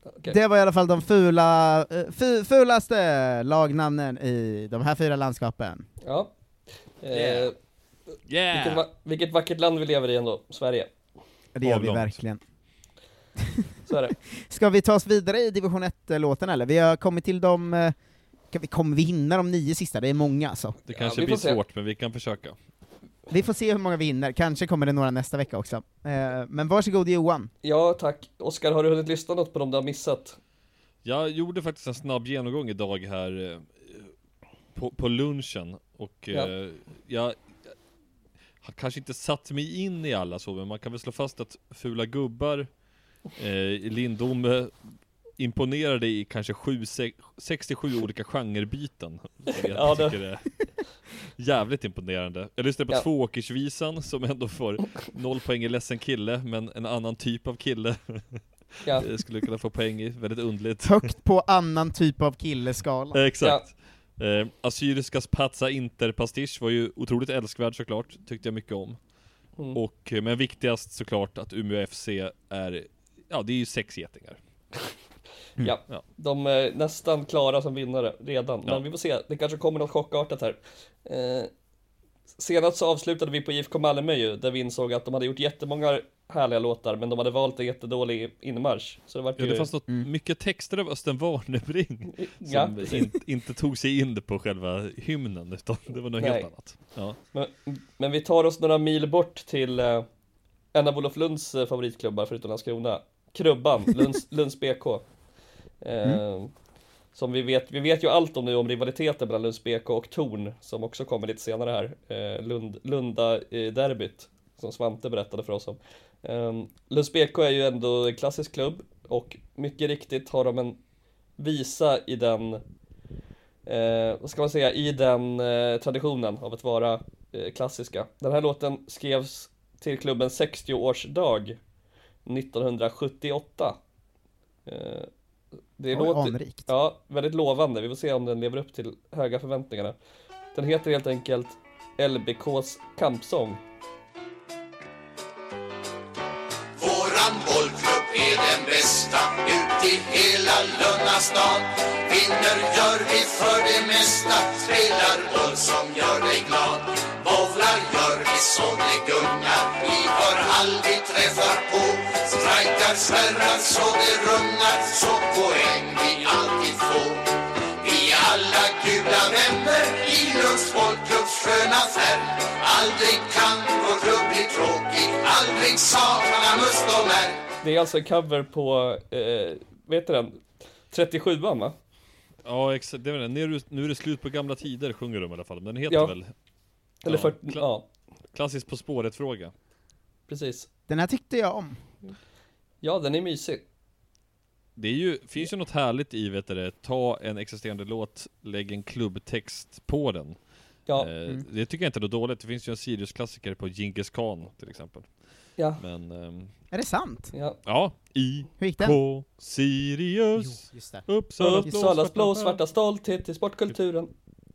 Okej. Det var i alla fall de fula, eh, fu, fulaste lagnamnen i de här fyra landskapen. Ja. Eh, Yeah. Vilket, va- vilket vackert land vi lever i ändå, Sverige. Det gör vi verkligen. Så är det. Ska vi ta oss vidare i division 1-låten eller? Vi har kommit till de... eh, Kan vi, kommer vi hinna de nio sista? Det är många alltså. Det kanske vi blir svårt, men vi kan försöka. Vi får se hur många vi hinner, kanske kommer det några nästa vecka också. Eh, Men varsågod Johan. Ja tack. Oskar, har du hunnit lyssna något på dem du har missat? Jag gjorde faktiskt en snabb genomgång idag här eh, på, på lunchen och Ja. jag, har kanske inte satt mig in i alla så, men man kan väl slå fast att Fula Gubbar, eh, Lindom eh, imponerade i kanske sju, se- 67 olika genrebyten. Ja, jag det- är jävligt imponerande. Jag lyssnade på Ja. Tvååkersvisan som ändå får noll poäng i ledsen kille, men en annan typ av kille Ja. eh, skulle kunna få poäng i, väldigt underligt. Högt på annan typ av killeskala. Eh, Exakt. Eh, Assyriskas Patsa Interpastisch var ju otroligt älskvärd såklart, tyckte jag mycket om. Mm. Och, eh, men viktigast såklart att Umeå FC är, ja det är ju sex getingar. Ja, Ja. de är nästan klara som vinnare redan, Ja. men vi får se, det kanske kommer något chockartat här. Eh, senast så avslutade vi på IFK Malmö ju, där vi insåg att de hade gjort jättemånga härliga låtar, men de hade valt en jättedålig inmarsch. Så det var Ja, ju... det fanns något, mycket texter av Östen Warnerbring Ja, som in, inte tog sig in på själva hymnen, utan det var något Nej. helt annat. Ja. Men, men vi tar oss några mil bort till eh, en av Olof Lunds eh, favoritklubbar förutom Landskrona. Krubban, Lunds, Lunds BK. Eh, Som vi vet, vi vet ju allt om nu om rivaliteten mellan Lunds BK och Torn som också kommer lite senare här. Eh, Lund, Lunda eh, derbyt som Svante berättade för oss om. Eh, Lunds BK är ju ändå en klassisk klubb och mycket riktigt har de en visa i den eh, vad ska man säga, i den eh, traditionen av att vara eh, klassiska. Den här låten skrevs till klubbens 60-årsdag 1978. Eh, det Oj, låter, anrikt. ja, väldigt lovande. Vi får se om den lever upp till höga förväntningarna. Den heter helt enkelt LBKs kampsång. Är den bästa ut i hela Lunnastad. Vinner gör vi för det mesta, spelar boll som gör dig glad. Bowlar gör vi så det gungar i var hall vi träffar på. Strajkar, spärrar så det rungar, så poäng vi alltid får. Vi är alla gula vänner i Lunds folkklubbs sköna färg. Aldrig kan vår klubb bli tråkig, aldrig sakna must och märg. Det är alltså en cover på, eh, vet du den? 37an va? Ja exakt, det är det. Nu är det- nu är det slut på gamla tider sjunger de i alla fall, men den heter Ja. väl? Eller Ja, 40, kla- ja. Klassisk På spåret-fråga. Precis. Den här tyckte jag om. Ja, den är mysig. Det är ju, finns ju något härligt i vet du, ta en existerande låt, lägg en klubbtext på den. Ja. Eh, Mm. Det tycker jag inte är dåligt, det finns ju en Sirius-klassiker på Genghis Khan till exempel. Ja. Men, ehm, Är det sant? Ja. ja, I, Hur gick den? K, Sirius, Jo, just det. Uppsalas blå, Uppsalas blå, svarta svarta stolthet i sportkulturen.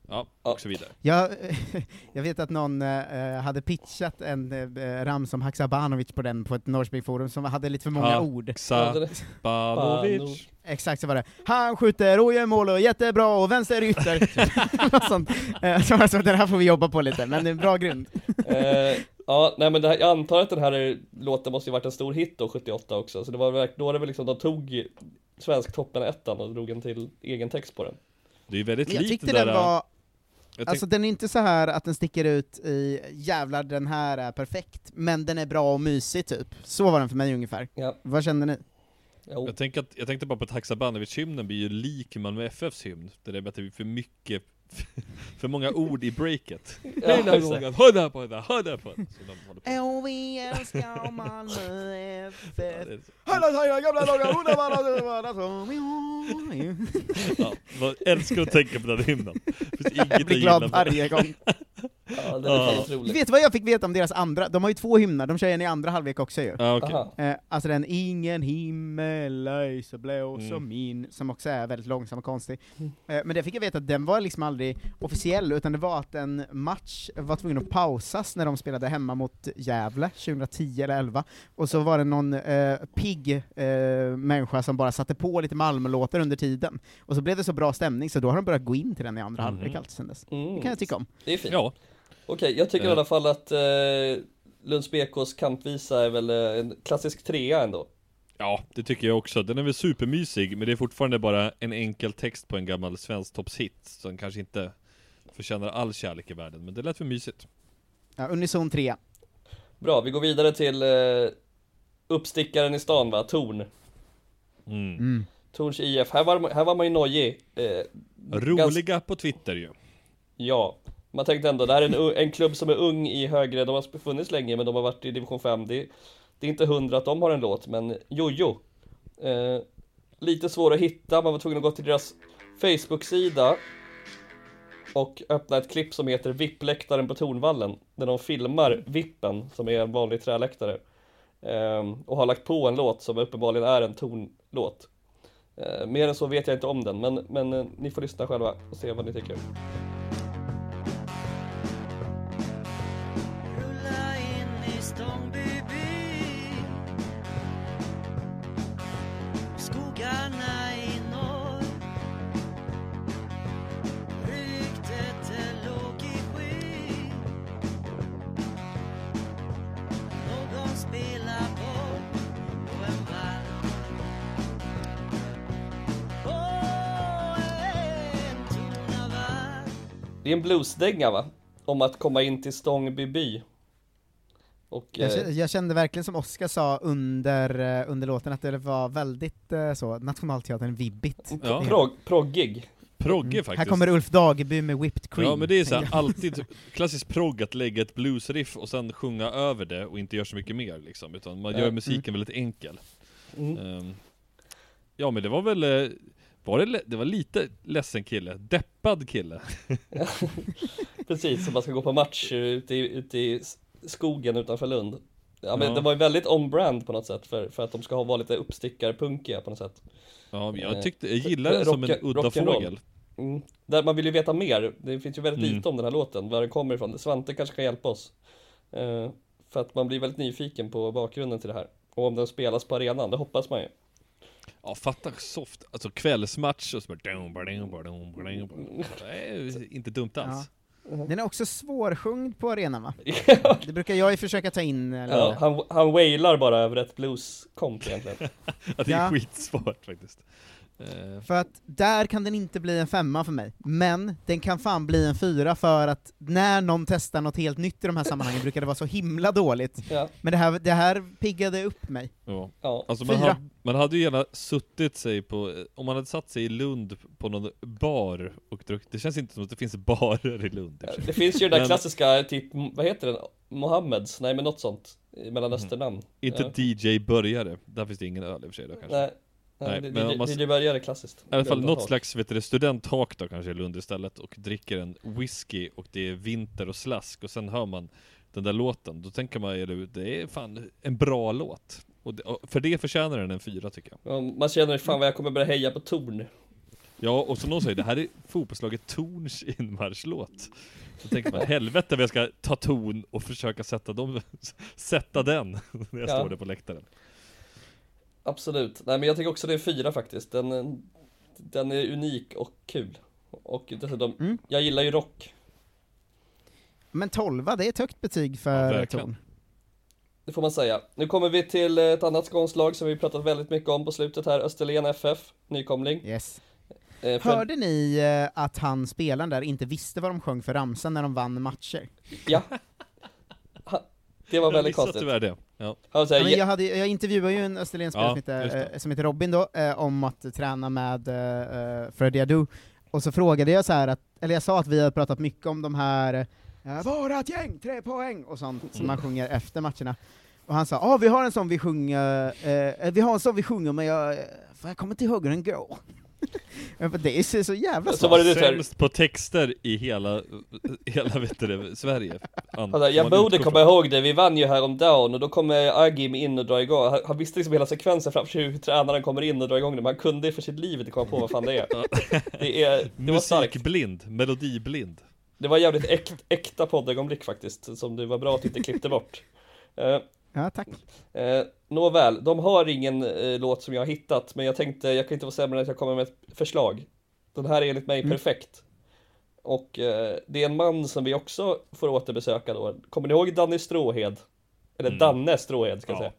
Ja, och så vidare. Jag, jag vet att någon eh, hade pitchat en eh, ram som Haksabanovic på den på ett Norrköpingsforum som hade lite för många ord. Haksabanovic. Exakt så var det. Han skjuter och gör mål och jättebra och vänster ytter. Något sånt. Eh, så alltså, den här får vi jobba på lite, men det är en bra grund. Ja, nej men det här, jag antar att den här låten måste ju varit en stor hit då, 78 också. Så det var då är det väl liksom, de tog svensk toppen ettan och drog en till egen text på den. Det är ju väldigt Men jag likt tyckte den där, var, jag tänk- alltså den är inte så här att den sticker ut i jävlar den här är perfekt, men den är bra och mysig typ. Så var den för mig ungefär. Ja. Vad kände ni? Jag, tänker att, jag tänkte bara på att Haksabanovic-hymnen blir ju lik Malmö FFs hymn. Det att det blir för mycket, för många ord i breaket. Hela gången, hörda på det, hörda på det. Åh, vi älskar Malmö FF. Alla säger gamla dagar, underbara, underbara som vi har. Ja, vad- älskar att tänka på den hymnen. Jag blir glad varje gång. Ja, den är Ja. fan otrolig. Vet du vad jag fick veta om deras andra? De har ju två hymner, de kör en i andra halvlek också ju. Ja. Aha. Eh, alltså den Ingen himmel är så blå Mm. som min, som också är väldigt långsam och konstig. Eh, men det fick jag veta att den var liksom aldrig officiell, utan det var att en match var tvungen att pausas när de spelade hemma mot Gävle 2010 eller 11, och så var det någon eh, pigg eh, människa som bara satte på lite Malmö-låtar under tiden, och så blev det så bra stämning så då har de börjat gå in till den i andra Mhm. halvlek alltid sen dess. Mm. Det kan jag tycka om. Det är fint. Ja, Okej, jag tycker i Eh. alla fall att eh, Lunds BKs kampvisa är väl eh, en klassisk trea ändå. ja, det tycker jag också. Den är väl supermysig, men det är fortfarande bara en enkel text på en gammal svensktoppshit som kanske inte förtjänar all kärlek i världen, men det lät för mysigt. Ja, Unison 3. Bra, vi går vidare till eh, uppstickaren i stan va, Torn. Mm. Mm. Torns IF, här var, här var man ju nojig. Eh, Roliga på Twitter ju. Ja, man tänkte ändå, det här är en, en klubb som är ung i högre, de har funnits länge men de har varit i division 5. Det, det är inte hundra att de har en låt, men Jojo. Eh, lite svår att hitta, man var tvungen att gå till deras Facebook-sida och öppna ett klipp som heter VIP-läktaren på Tornvallen, där de filmar Vippen, som är en vanlig träläktare. Eh, och har lagt på en låt som uppenbarligen är en tornlåt. Eh, mer än så vet jag inte om den, men, men eh, ni får lyssna själva och se vad ni tycker. Bluesdänga va? Om att komma in till Stångby by. Och, Jag, eh, kä- jag kände verkligen som Oskar sa under, eh, under låten att det var väldigt eh, så, Nationalteatern vibbigt. Ja. Prog, proggig. Progge Här faktiskt. kommer Ulf Dageby med whipped cream. Ja men det är så här, alltid klassisk progg att lägga ett bluesriff och sen sjunga över det och inte göra så mycket mer liksom, utan man gör musiken väldigt enkel. Mm. Ehm, ja men det var väl, var det, det var lite ledsen kille, deppad kille. Precis, som man ska gå på match ute i, ute i skogen utanför Lund. Ja men Ja. det var ju väldigt on-brand på något sätt för, för att de ska ha vara lite uppstickarpunkiga på något sätt. Ja jag Eh, tyckte, jag gillar det som en udda fågel. Mm. Där man vill ju veta mer, det finns ju väldigt Mm. lite om den här låten, var den kommer ifrån. Svante kanske kan hjälpa oss. Eh, för att man blir väldigt nyfiken på bakgrunden till det här. Och om den spelas på arenan, det hoppas man ju. Ja fatta soft, alltså kvällsmatch och så bara inte dumt alls. Den är också svårsjungd på arenan va? Det brukar jag ju försöka ta in. Eller? Ja, han, han wailar bara över ett blueskomp egentligen. Ja, det är Ja. skitsvårt faktiskt. Eh, För att där kan den inte bli en femma för mig, men den kan fan bli en fyra för att när någon testar något helt nytt i de här sammanhangen brukar det vara så himla dåligt. Ja. Men det här, det här piggade upp mig. Ja. Ja. Alltså man, Fyra. hade, man hade ju gärna suttit sig på, om man hade satt sig i Lund på någon bar och druckit, det känns inte som att det finns barer i Lund. Det finns ju den där Men klassiska, typ, vad heter den? Mohammeds? Nej men något sånt. Mellanösternamn. Inte Ja. DJ Börjare, där finns det ingen öl i och för sig då kanske. Nej. Nej, det- men man- DJ Börjare är klassiskt. I alla fall något slags vet du, studenthak då kanske i Lund istället och dricker en whisky och det är vinter och slask och sen hör man den där låten, då tänker man ju det är fan en bra låt. Och det, och för det förtjänar den en fyra tycker jag. Ja, Man känner fan vad jag kommer börja heja på Torn. Ja, och som någon säger, det här är fotbollslaget Torns inmarschlåt. Så tänker man, helvete vad jag ska ta ton och försöka sätta dem, sätta den när jag Ja. står där på läktaren. Absolut. Nej men jag tycker också det är fyra faktiskt. Den, den är unik och kul. Och dessutom, Mm. jag gillar ju rock. Men 12 det är ett högt betyg Ja, för verkligen. ton. Det får man säga. Nu kommer vi till ett annat skånskt lag som vi pratat väldigt mycket om på slutet här. Österlen FF, nykomling. Yes. Eh, för- Hörde ni eh, att han spelaren där inte visste vad de sjöng för ramsan när de vann matcher? Ja. Det var väldigt konstigt. tyvärr det. Ja. Säger, Ja, men jag, hade, jag intervjuade ju en Österlenspelare Ja, som, heter, eh, som heter Robin då, eh, om att träna med eh, Freddie Adu, och så frågade jag så här att, eller jag sa att vi hade pratat mycket om de här eh, ”Vårat gäng, tre poäng” och sånt som man sjunger efter matcherna. Och han sa ”Ja, vi har en sån vi sjunger, eh, vi har en sån vi sjunger men jag, eh, för jag kommer inte ihåg hur den går”. Bara, det är så, så jävla Så svårt. var det så Sämst på texter i hela, hela vet du, det, Sverige. An- som jag borde komma ihåg det, vi vann ju häromdagen och då kommer Agim in och drar igång. Han, han visste liksom hela sekvensen framför sig hur tränaren kommer in och drar igång det, men han kunde för sitt liv inte komma på vad fan det är. Det, är, det var starkt. Musikblind, melodiblind. Det var jävligt äkt, äkta poddögonblick faktiskt, som det var bra att inte klippte bort. Eh, Ja, tack. Eh, nåväl, de har ingen eh, låt som jag har hittat, men jag tänkte jag kan inte vara sämre än att jag kommer med ett förslag. Den här är enligt mig Mm. perfekt. Och eh, det är en man som vi också får återbesöka då. Kommer ni ihåg Danny Stråhed? Eller Mm. Danne Stråhed ska jag Ja, säga.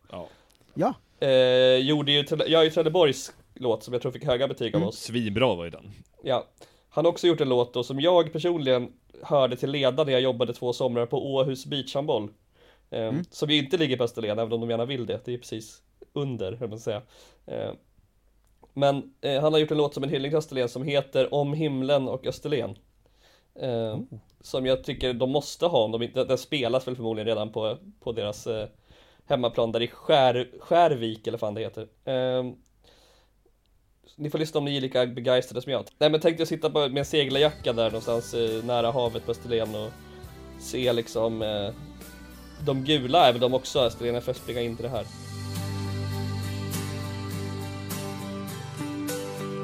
ja. Ja. Eh, gjorde ju, jag är ju Trelleborgs låt som jag tror fick höga betyg av Mm. oss. Svinbra var ju den. Ja. Han har också gjort en låt då som jag personligen hörde till leda när jag jobbade två somrar på Åhus beachhandboll. Eh, Mm. Som ju inte ligger på Österlen, även om de gärna vill det. Det är precis under, höll man säga. Eh, men eh, han har gjort en låt som en hyllning till Österlen som heter Om himlen och Österlen. Eh, Som jag tycker de måste ha om de inte, den spelas väl förmodligen redan på, på deras eh, hemmaplan där i Skär, Skärvik eller vad fan det heter. Eh, ni får lyssna om ni är lika begeistrade som jag. Nej men tänkte jag sitta på, med en seglarjacka där någonstans eh, nära havet på Österlen och se liksom eh, de gula är väl de också, Österlen FF springa in till det här.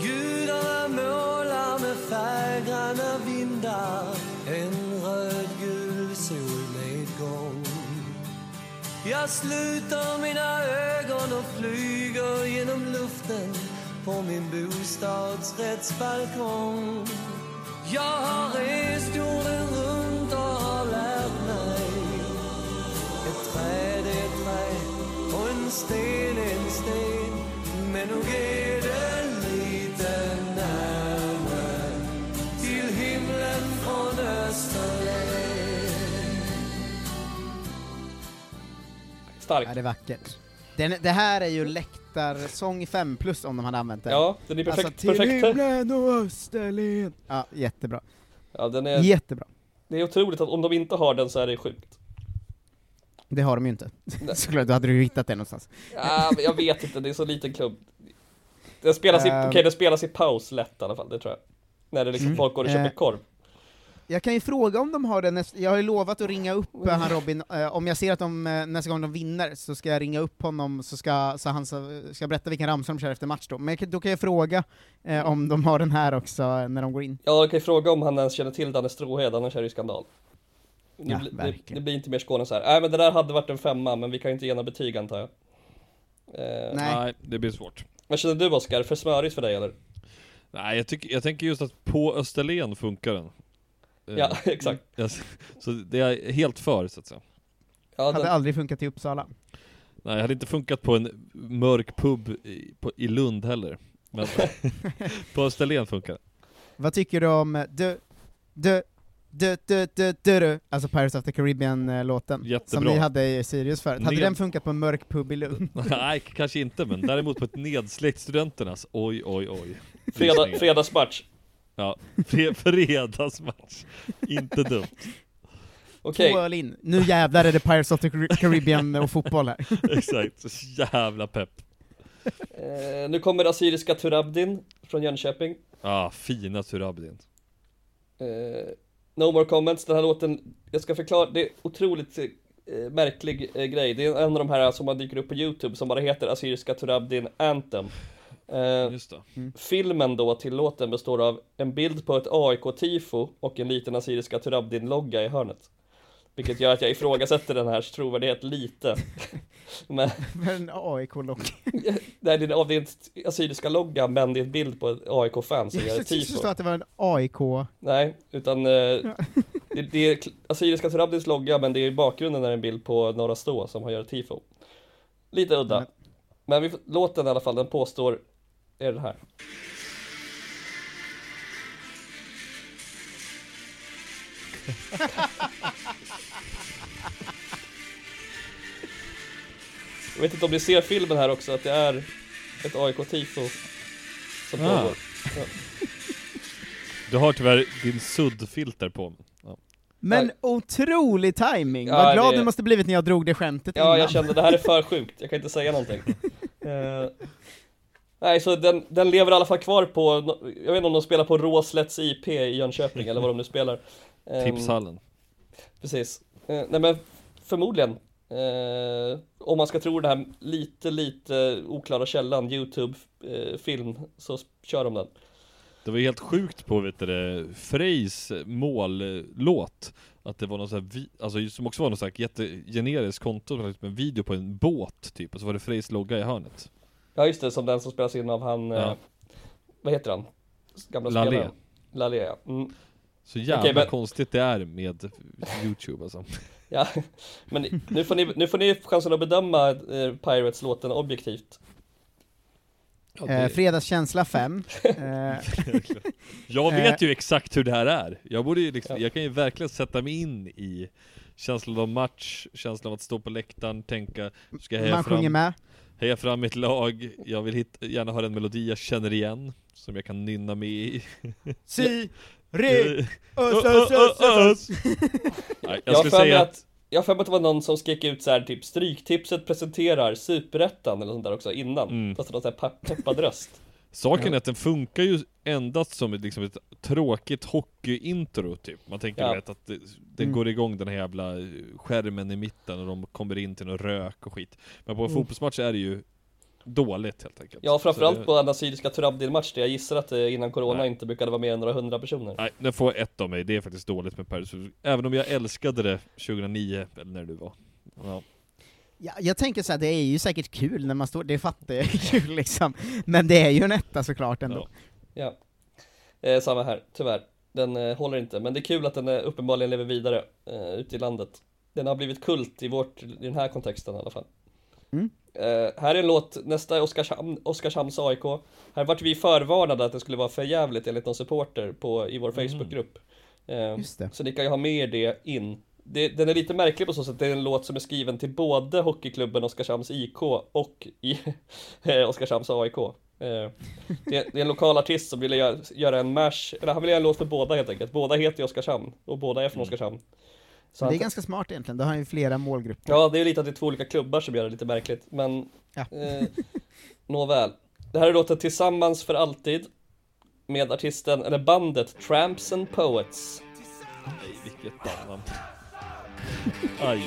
Gudarna målar med färggranna vindar en rödgul solnedgång. Jag sluter mina ögon och flyger genom luften på min bostadsrättsbalkong. Jag har rest jorden sten en sten Men nog är det lite närmare till himlen från Österlen Starkt. Ja, det är vackert. Den, det här är ju läktarsång 5 plus om de hade använt den. Ja, den är perfekt- Alltså, till perfekt. himlen och Österlen. Ja, jättebra. Ja, den är, Jättebra. Det är otroligt att om de inte har den så är det sjukt. Det har de ju inte. Såklart, då hade du ju hittat den någonstans. Ja, jag vet inte, det är så liten klubb. Den spelas i, Ehm. okej den spelas i paus lätt i alla fall, det tror jag. När det liksom Mm. folk går och köper Eh. korv. Jag kan ju fråga om de har den näst, jag har ju lovat att ringa upp eh, han Robin, eh, om jag ser att de eh, nästa gång de vinner så ska jag ringa upp honom så ska, så han så, ska berätta vilken ramsa de kör efter match då. Men jag, då kan jag fråga eh, om de har den här också när de går in. Ja, jag kan ju fråga om han ens känner till Danne Stråhed, annars är det ju skandal. Ja, bli- det, det blir inte mer Skåne så här. Nej men det där hade varit en femma, men vi kan ju inte ge några betyg antar jag. Eh, Nej, det blir svårt. Vad känner du Oskar? För smörigt för dig eller? Nej, jag, tycker, jag tänker just att på Österlen funkar den. Eh, Ja, exakt. ja, så det är jag helt för, så att säga. Ja, Hade aldrig funkat i Uppsala. Nej, det hade inte funkat på en mörk pub i, på, i Lund heller. Men på Österlen funkar det. Vad tycker du om du, du, du, du, du, du, du, alltså Pirates of the Caribbean-låten? Som Jättebra. ni hade i Sirius förut. Hade Ned- den funkat på en mörk pub i Lund? Nej, kanske inte, men däremot på ett nedsläckt studenternas. Oj, oj, oj. Fredag, Lyssningar. fredagsmatch. Ja, fre, fredagsmatch. inte dumt. Okej. In. Nu jävlar är det Pirates of the Car- Caribbean och fotboll här. Exakt, jävla pepp. Eh, nu kommer Assyriska Turabdin från Jönköping. Ah, fina Turabdin. Eh, no more comments, den här låten, jag ska förklara, det är otroligt eh, märklig eh, grej. Det är en av de här som man dyker upp på Youtube som bara heter Assyriska Turabdin Anthem. Eh, Just det. Filmen då till låten består av en bild på ett AIK-tifo och en liten Assyriska Turabdin-logga i hörnet. Vilket gör att jag ifrågasätter den här trovärdighet lite. Men en AIK-logga. Nej, det är, det är en assyriska logga men det är en bild på ett AIK-fan som gör Jag ett tifo. att det var en AIK. Nej, utan eh, det, det är Assyriska Turabdins logga men det är i bakgrunden är en bild på Norra Stå som har gjort tifo. Lite udda. Men vi, får- låten i alla fall, den påstår, är det här. Jag vet inte om ni ser filmen här också, att det är ett AIK-tifo som Ah. pågår. Ja. Du har tyvärr din suddfilter på. Ja. Men otrolig timing. Ja, Vad glad det- du måste blivit när jag drog det skämtet Ja, innan. jag kände det här är för sjukt, jag kan inte säga någonting. Eh, nej, så den, den lever i alla fall kvar på, jag vet inte om de spelar på Råslätts IP i Jönköping eller vad de nu spelar. Tipshallen. Precis. Eh, nej men förmodligen. Eh, om man ska tro den här lite, lite oklara källan, Youtube-film, så s- kör de den. Det var ju helt sjukt på vet du, det, Frejs mållåt Att det var någon sån här, alltså som också var någon sån här jättegenerisk konto med en video på en båt typ, och så var det Frejs logga i hörnet Ja just det, som den som spelas in av han, eh, Ja. vad heter han? Gamla Lalé. spelaren. Lalé ja. Mm. Så jävla Okej, men- konstigt det är med Youtube alltså Ja, men nu får ni, nu får ni chansen att bedöma eh, Pirates-låten objektivt. Eh, fredagskänsla 5. Eh, Jag vet eh, ju exakt hur det här är Jag borde ju liksom, jag kan ju verkligen sätta mig in i Känslan av match, känslan av att stå på läktaren, tänka Ska jag heja Man fram, sjunger med. Heja fram mitt lag, jag vill hitta, gärna ha en melodi jag känner igen, som jag kan nynna med i. Si, re, ös, ös, ös, ös. Nej, jag skulle säga att jag har för mig att det var någon som skrek ut så här typ Stryktipset presenterar Superettan eller sånt där också innan. Mm. Fast det var så här pe- peppad röst. Saken är att den funkar ju endast som ett, liksom ett tråkigt hockeyintro typ. Man tänker Ja. vet att det, den Mm. går igång den här jävla skärmen i mitten och de kommer in till någon rök och skit. Men på en Mm. fotbollsmatch är det ju dåligt helt enkelt. Ja, framförallt det- på en assyriska Turabdin-match där jag gissar att det innan corona inte brukade vara mer än några hundra personer. Nej, den får ett av mig. Det är faktiskt dåligt med Paris. Även om jag älskade det 2009, eller när det var. Ja. Ja, jag tänker så här, det är ju säkert kul när man står, det fattar jag kul liksom, men det är ju en etta såklart ändå. Ja. Eh, samma här, tyvärr. Den eh, håller inte, men det är kul att den eh, uppenbarligen lever vidare eh, ute i landet. Den har blivit kult i, vårt, i den här kontexten i alla fall. Mm. Eh, här är en låt, nästa är Oskarshamn, Oskarshamns AIK. Här vart vi förvarnade att det skulle vara för jävligt enligt någon supporter på, i vår Facebookgrupp. Eh, Just det. Så ni kan ju ha med er det in. Det, den är lite märklig på så sätt, det är en låt som är skriven till både hockeyklubben Oskarshamns IK och i Oskarshamns AIK. Eh, det, är, det är en lokal artist som ville göra, göra en mash, eller han ville göra en låt för båda helt enkelt. Båda heter ju Oskarshamn, och båda är från Oskarshamn. Så det är han- ganska smart egentligen, då har han ju flera målgrupper. Ja, det är ju lite att det är två olika klubbar som gör det lite märkligt, men Ja. eh, nåväl. Det här är låten Tillsammans för alltid med artisten, eller bandet Tramps and Poets. Nej, vilket bandnamn. Aj.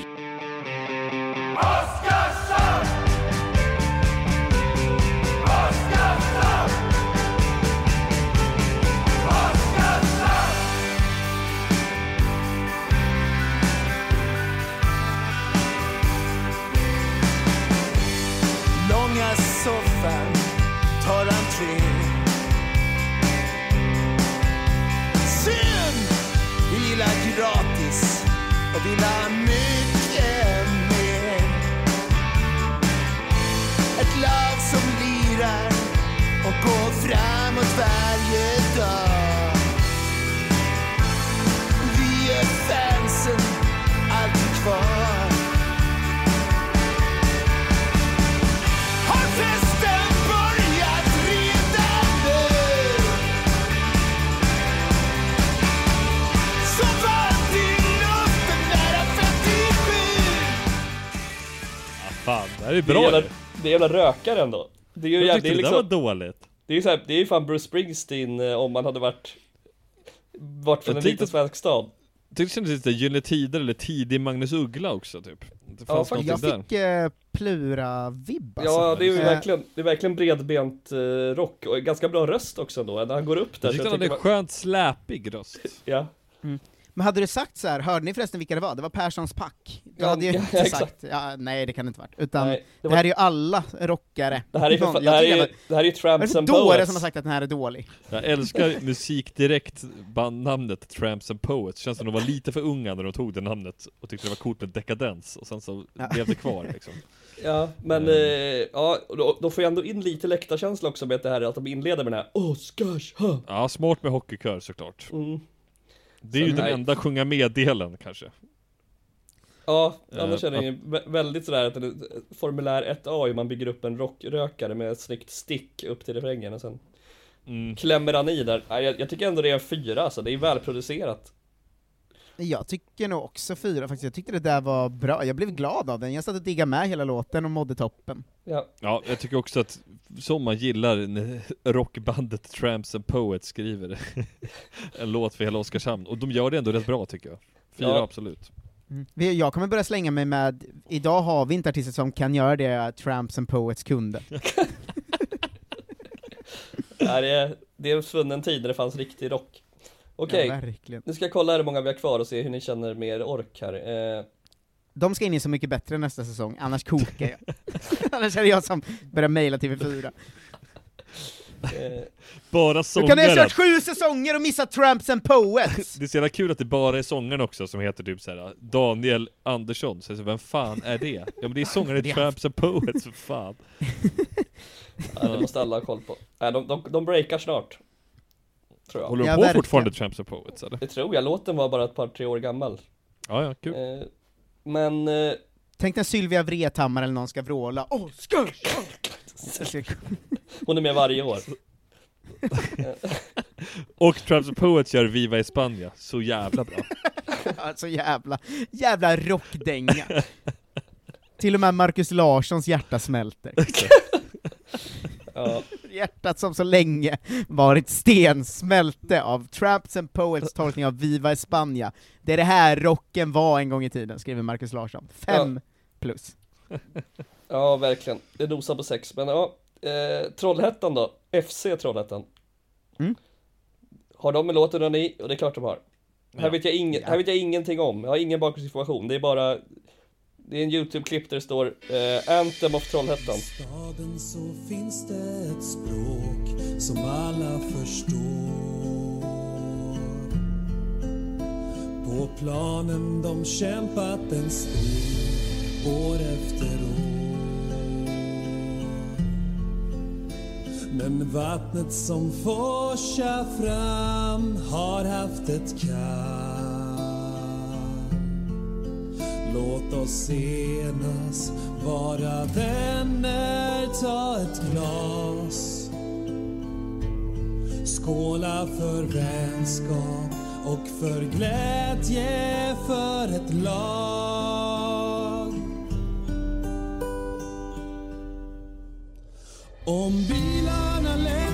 Och fan, det här är Det är bra jävla, det är jävla rökare ändå. Det är ju, Jag jä- det är det liksom, där var dåligt. det är ju så här, det är ju fan Bruce Springsteen eh, om man hade varit, varit från Jag en liten svensk stad. Jag tyckte det kändes lite Gyllene Tider eller tidig Magnus Uggla också typ. Det fanns någonting Jag där. fick eh, Plura-vibb alltså. Ja, det är ju Eh, verkligen, det är verkligen bredbent eh, rock och ganska bra röst också ändå, när han går upp där. Jag tyckte han hade en skönt släpig röst. Ja. Men hade du sagt så här, hörde ni förresten vilka det var? Det var Perssons pack. Du Ja, hade ju ja, inte sagt, ja, nej det kan det inte varit. Utan Nej, det det, var- här är ju alla rockare. Det här är ju Någon- det här är jag- det här är Tramps det and dåre Poets. som har sagt att den här är dålig? Jag älskar musikdirekt bandnamnet Tramps and Poets, känns som de var lite för unga när de tog det namnet och tyckte det var coolt med dekadens och sen så Ja. blev det kvar liksom. Ja, men Mm. eh, ja, då, då får jag ändå in lite läktarkänsla också med det här att de inleder med den här Oskarshamn. Ja, smart med hockeykör såklart. Mm. Det är ju den enda sjunga med-delen kanske. Ja, Eh, annars är det att- ju vä- väldigt sådär att är formulär 1A hur man bygger upp en rockrökare med ett snyggt stick upp till refrängen och sen Mm. klämmer han i där. Jag, jag tycker ändå det är en fyra alltså, det är välproducerat. Jag tycker nog också fyra faktiskt, jag tyckte det där var bra, jag blev glad av den, jag satt och diggade med hela låten och mådde toppen. Ja, Ja, jag tycker också att som man gillar när rockbandet Tramps and Poets skriver en låt för hela Oskarshamn, och de gör det ändå rätt bra tycker jag. Fyra Ja. absolut. Vi- Jag kommer börja slänga mig med, idag har vi inte artister som kan göra det Tramps and Poets kunde. Nej, det, är, det är en svunnen tid när det fanns riktig rock. Okej, Ja, verkligen. nu ska jag kolla hur många vi har kvar och se hur ni känner med er ork här. Eh, De ska in i Så Mycket Bättre nästa säsong, annars kokar jag. annars är det jag som börjar mejla TV4. eh, Bara Du kan ha sångaren! kört sju säsonger och missat Tramps and Poets! Det är så jävla kul att det bara är sångaren också som heter typ såhär Daniel Andersson, så vem fan är det? Ja men det är sångaren i är Tramps and Poets, för fan. ja, det måste alla ha koll på. Nej, de, de, de breakar snart. Tror jag. Håller de Ja, på verkligen. fortfarande Tramps and Poets eller? Det tror jag, låten var bara ett par, tre år gammal. Ja, ja, kul. Eh, men eh, Tänk när Sylvia Vrethammar eller någon ska vråla Oscar! Hon är med varje år. Och Traps and Poets gör Viva España, så jävla bra. alltså jävla, jävla rockdänga. Till och med Marcus Larssons hjärta smälter. Ja. Hjärtat som så länge varit stensmälte av Tramps and Poets tolkning av Viva España. Det är det här rocken var en gång i tiden, skriver Marcus Larsson. Fem plus. Ja, verkligen. Det nosar på sex, men ja. Eh, Trollhättan då? FC Trollhättan. Mm. Har de en låt under ni? Och det är klart de har. Här, Ja. vet jag ingen, här vet jag ingenting om. Jag har ingen bakgrundsinformation. Det är bara... Det är en YouTube-klipp där det står eh, Anthem of Trollhättan. staden så finns det ett språk som alla förstår. På planen de kämpat en strid år efter år. Men vattnet som forsar fram har haft ett kall. Låt oss enas, vara vänner, ta ett glas. Skåla för vänskap och för glädje för ett lag. Om bilarna lämnar,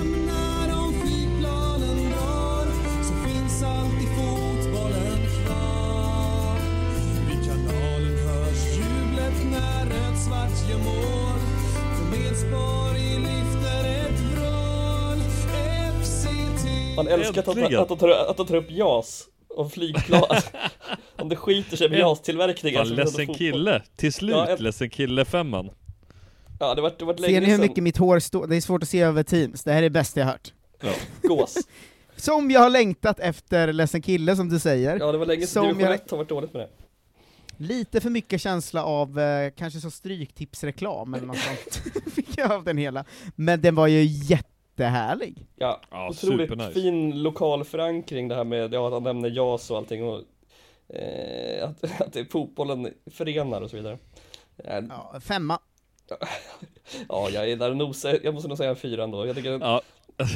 Man älskar att Äntligen. att, tar, att de tar upp JAS och flygplan. Om det skiter sig med JAS-tillverkningen. Fan, ledsen kille, till slut, Ja, ledsen kille femman. Ja, det vart, det vart länge Ser ni hur sedan. mycket mitt hår står? Det är svårt att se över Teams, det här är det bästa jag hört. Gås. Som jag har längtat efter Ledsen Kille, som du säger. Ja, det var länge sedan Som division jag- 1 har varit dåligt med det. Lite för mycket känsla av eh, kanske så stryktipsreklam eller något sånt, fick jag av den hela. Men den var ju jättehärlig. Ja, Ja, otroligt supernice. fin lokal förankring det här med, ja, att han nämner JAS och allting och eh, att, att det är fotbollen förenar och så vidare. Ja, Ja, femma. ja jag är där och nosar, jag måste nog säga en fyra ändå. Jag tycker Ja.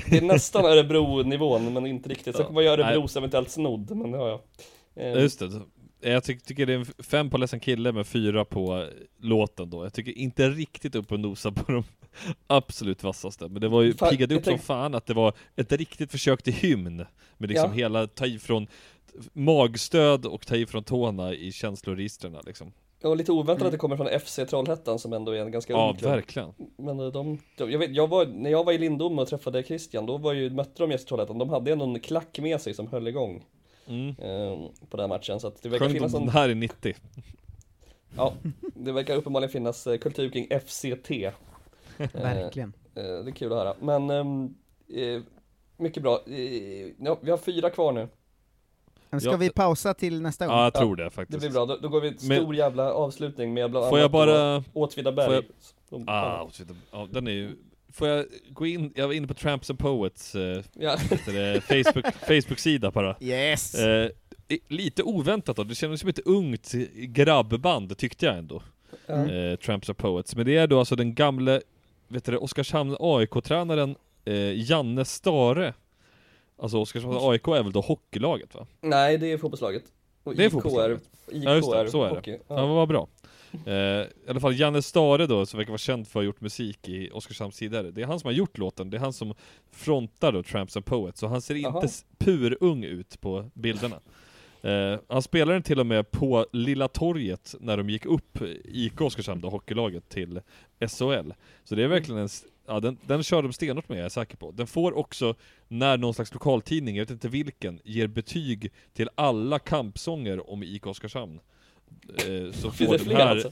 det är nästan Örebro-nivån, men inte riktigt. Ja. kommer jag göra Örebros eventuellt snodd, men ja, ja. Eh, Just det. Jag ty tycker det är en fem på ledsen kille med fyra på eh, låten då. Jag tycker inte riktigt upp och nosa på de absolut vassaste. Men det var ju Fan, piggade upp som fan att det var ett riktigt försök till hymn. Med liksom Ja. hela, ta ifrån magstöd och ta ifrån tårna i känsloregistren liksom. Ja, lite oväntat att det kommer från FC Trollhättan som ändå är en ganska Ja, ung klubb. verkligen. Men eh, de, de, jag vet, jag var, när jag var i Lindom och träffade Christian, då var ju, mötte de FC Trollhättan, de hade en klack med sig som höll igång Mm. eh, på den matchen, så att det verkar Sjöng finnas de en, här i 90? ja, det verkar uppenbarligen finnas eh, kultur kring FCT. Eh, Verkligen. eh, det är kul att höra, men ehm, eh, mycket bra. Eh, ja, vi har fyra kvar nu. Men ska Ja. vi pausa till nästa gång? Ja, jag Ja, tror det Det faktiskt. blir bra, då, då går vi Men- stor jävla avslutning med bland Får jag annat då bara- Åtvidaberg. jag- Ah, vidare. ja, den är ju... Får jag gå in, jag var inne på Tramps and Poets eh, Ja. det, Facebook, Facebook-sida bara. Yes! Eh, lite oväntat då, det kändes som ett ungt grabbband tyckte jag ändå. Ja. Eh, Tramps and Poets. Men det är då alltså den gamle, vet du Oskarshamn AIK-tränaren eh, Janne Stare. Alltså Oskarshamn AIK är väl då hockeylaget va? Nej, det är fotbollslaget. Och Det är IK fotbollslaget. IK Ja just det, så är hockey. det. Ja, vad bra. Eh, I alla fall Janne Stare då, som verkar vara känd för att ha gjort musik i Oskarshamns tidigare. Det är han som har gjort låten, det är han som frontar då Tramps and Poets, så han ser Jaha. inte purung ut på bilderna. Eh, han spelade den till och med på Lilla Torget när de gick upp, IK Oskarshamn då, hockeylaget, till SHL. Så det är verkligen en, ja den, den kör de stenhårt med, jag är säker på. Den får också, när någon slags lokaltidning, jag vet inte vilken, ger betyg till alla kampsånger om IK Oskarshamn. Eh, så får det den fler här, alltså?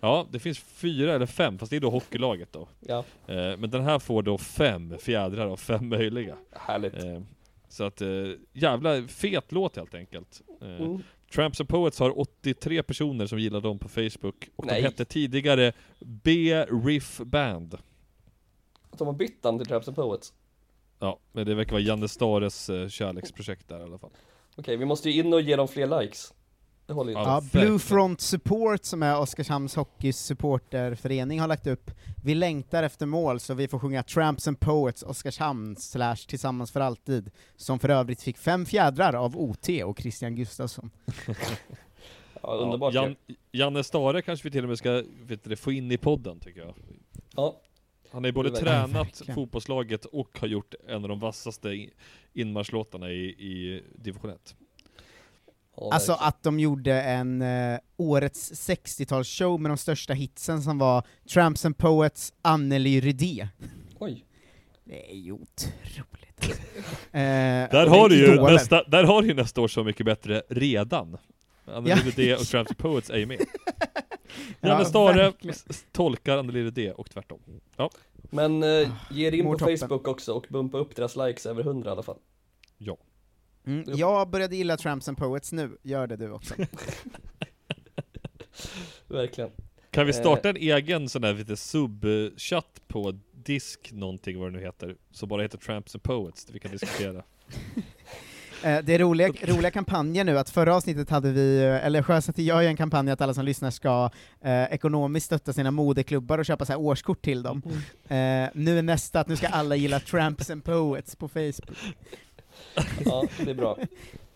Ja, det finns fyra eller fem, fast det är då hockeylaget då. Ja, Eh, men den här får då fem fjädrar av fem möjliga. härligt. Eh, så att, eh, jävla fet låt helt enkelt. Eh, Mm. Tramps and Poets har 83 personer som gillar dem på Facebook, och Nej. de hette tidigare B-Riff Band. De har bytt namn till Traps and Poets. Ja, men det verkar vara Janne Stares eh, kärleksprojekt där i alla fall. Okej, vi måste ju in och ge dem fler likes. Det håller ju Ja, Blue Front Support, som är Oskarshamns hockeys supporterförening, har lagt upp Vi längtar efter mål så vi får sjunga Tramps and Poets Oskarshamn slash Tillsammans för alltid, som för övrigt fick fem fjädrar av OT och Christian Gustafsson. Ja, underbart Jan, Janne Stare kanske vi till och med ska vet du, få in i podden, tycker jag. Ja. Han har ju både tränat verkligen. fotbollslaget och har gjort en av de vassaste inmarschlåtarna i, i division 1. Alltså att de gjorde en eh, årets 60-talsshow med de största hitsen som var Tramps and Poets Anneli Rydé. Oj. Det är ju otroligt. eh, Där har, det du ju nästa, där har du ju nästa år Så mycket bättre redan. Anneli Ja. Rydé och Tramps and Poets är ju med. Ja, Janne Stare verkligen. s- tolkar Anneli Rydé och tvärtom. Ja. Men eh, ge dig in på toppen. Facebook också och bumpa upp deras likes över 100 i alla fall. Ja. Mm, jag började gilla Tramps and Poets nu, gör det du också. Verkligen. Kan vi starta Eh, en egen sån där lite sub-chatt på disk någonting vad det nu heter, som bara heter Tramps and Poets, där vi kan diskutera. Eh, det är roliga, roliga kampanjer nu, att förra avsnittet hade vi, eh, eller sjösatte jag ju en kampanj att alla som lyssnar ska eh, ekonomiskt stötta sina modeklubbar och köpa så här årskort till dem. Mm. Eh, nu är nästa att nu ska alla gilla Tramps and Poets på Facebook. Ja, det är bra.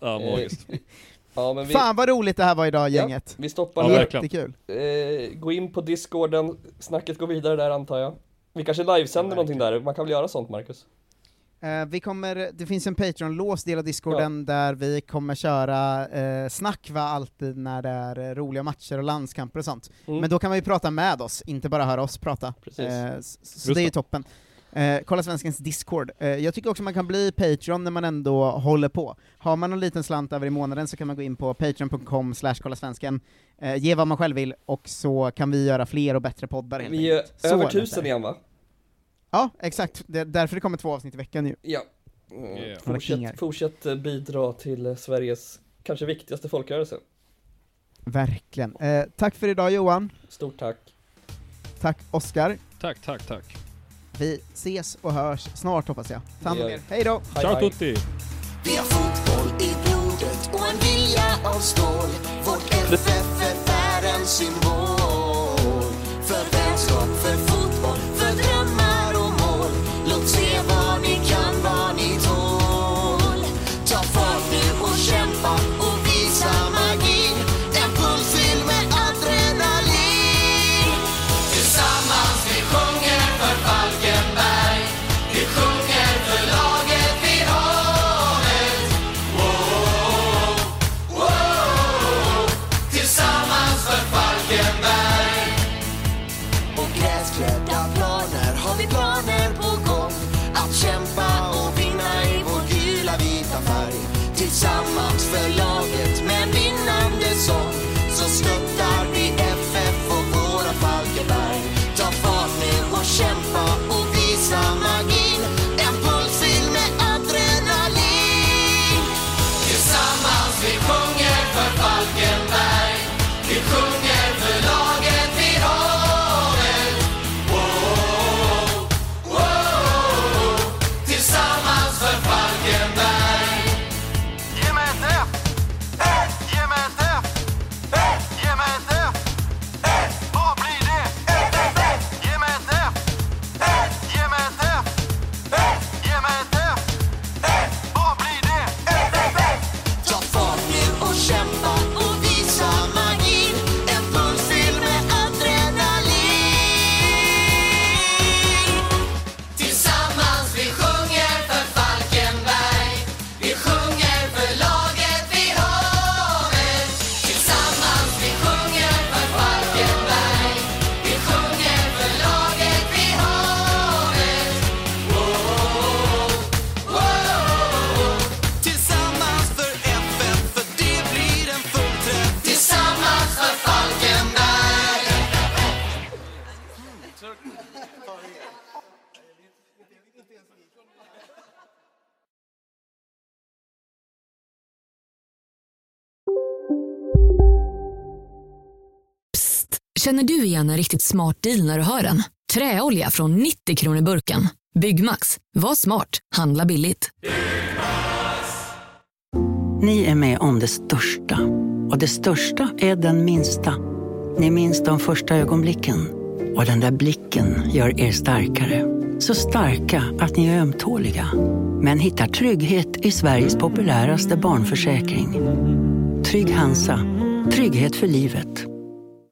Ja, Eh, magiskt. Ja, men vi, Fan vad roligt det här var idag gänget! vi stoppar Ja. Jättekul! Eh, gå in på discorden, snacket går vidare där antar jag. Vi kanske livesänder någonting där, man kan väl göra sånt Marcus? Eh, vi kommer, det finns en Patreon-lås del av discorden där vi kommer köra eh, snack va, alltid när det är eh, roliga matcher och landskamper och sånt. Mm. Men då kan man ju prata med oss, inte bara höra oss prata. Precis. Eh, så Just det är ju toppen. Eh, kolla Svenskens Discord. Eh, jag tycker också man kan bli Patreon när man ändå håller på. Har man någon liten slant över i månaden så kan man gå in på patreon.com slash kolla svensken, eh, ge vad man själv vill, och så kan vi göra fler och bättre poddar helt Vi är. Så över tusen igen va? Ja, exakt. Det är därför det kommer två avsnitt i veckan ju. Ja. Mm, Yeah. Fortsätt, fortsätt eh, bidra till eh, Sveriges kanske viktigaste folkrörelse. Verkligen. Eh, tack för idag Johan. Stort tack. Tack Oskar. Tack, tack, tack. Vi ses och hörs snart hoppas jag. Ta hand om er. Hej då! Ciao tutti! Vi har fotboll i blodet och en vilja av stål Vårt FF är världens symbol För vänskap, för Känner du igen en riktigt smart deal när du hör den? Träolja från 90 kronor burken. Byggmax. Var smart. Handla billigt. Ni är med om det största. Och det största är den minsta. Ni minns de första ögonblicken. Och den där blicken gör er starkare. Så starka att ni är ömtåliga. Men hittar trygghet i Sveriges populäraste barnförsäkring. Trygg Hansa. Trygghet för livet.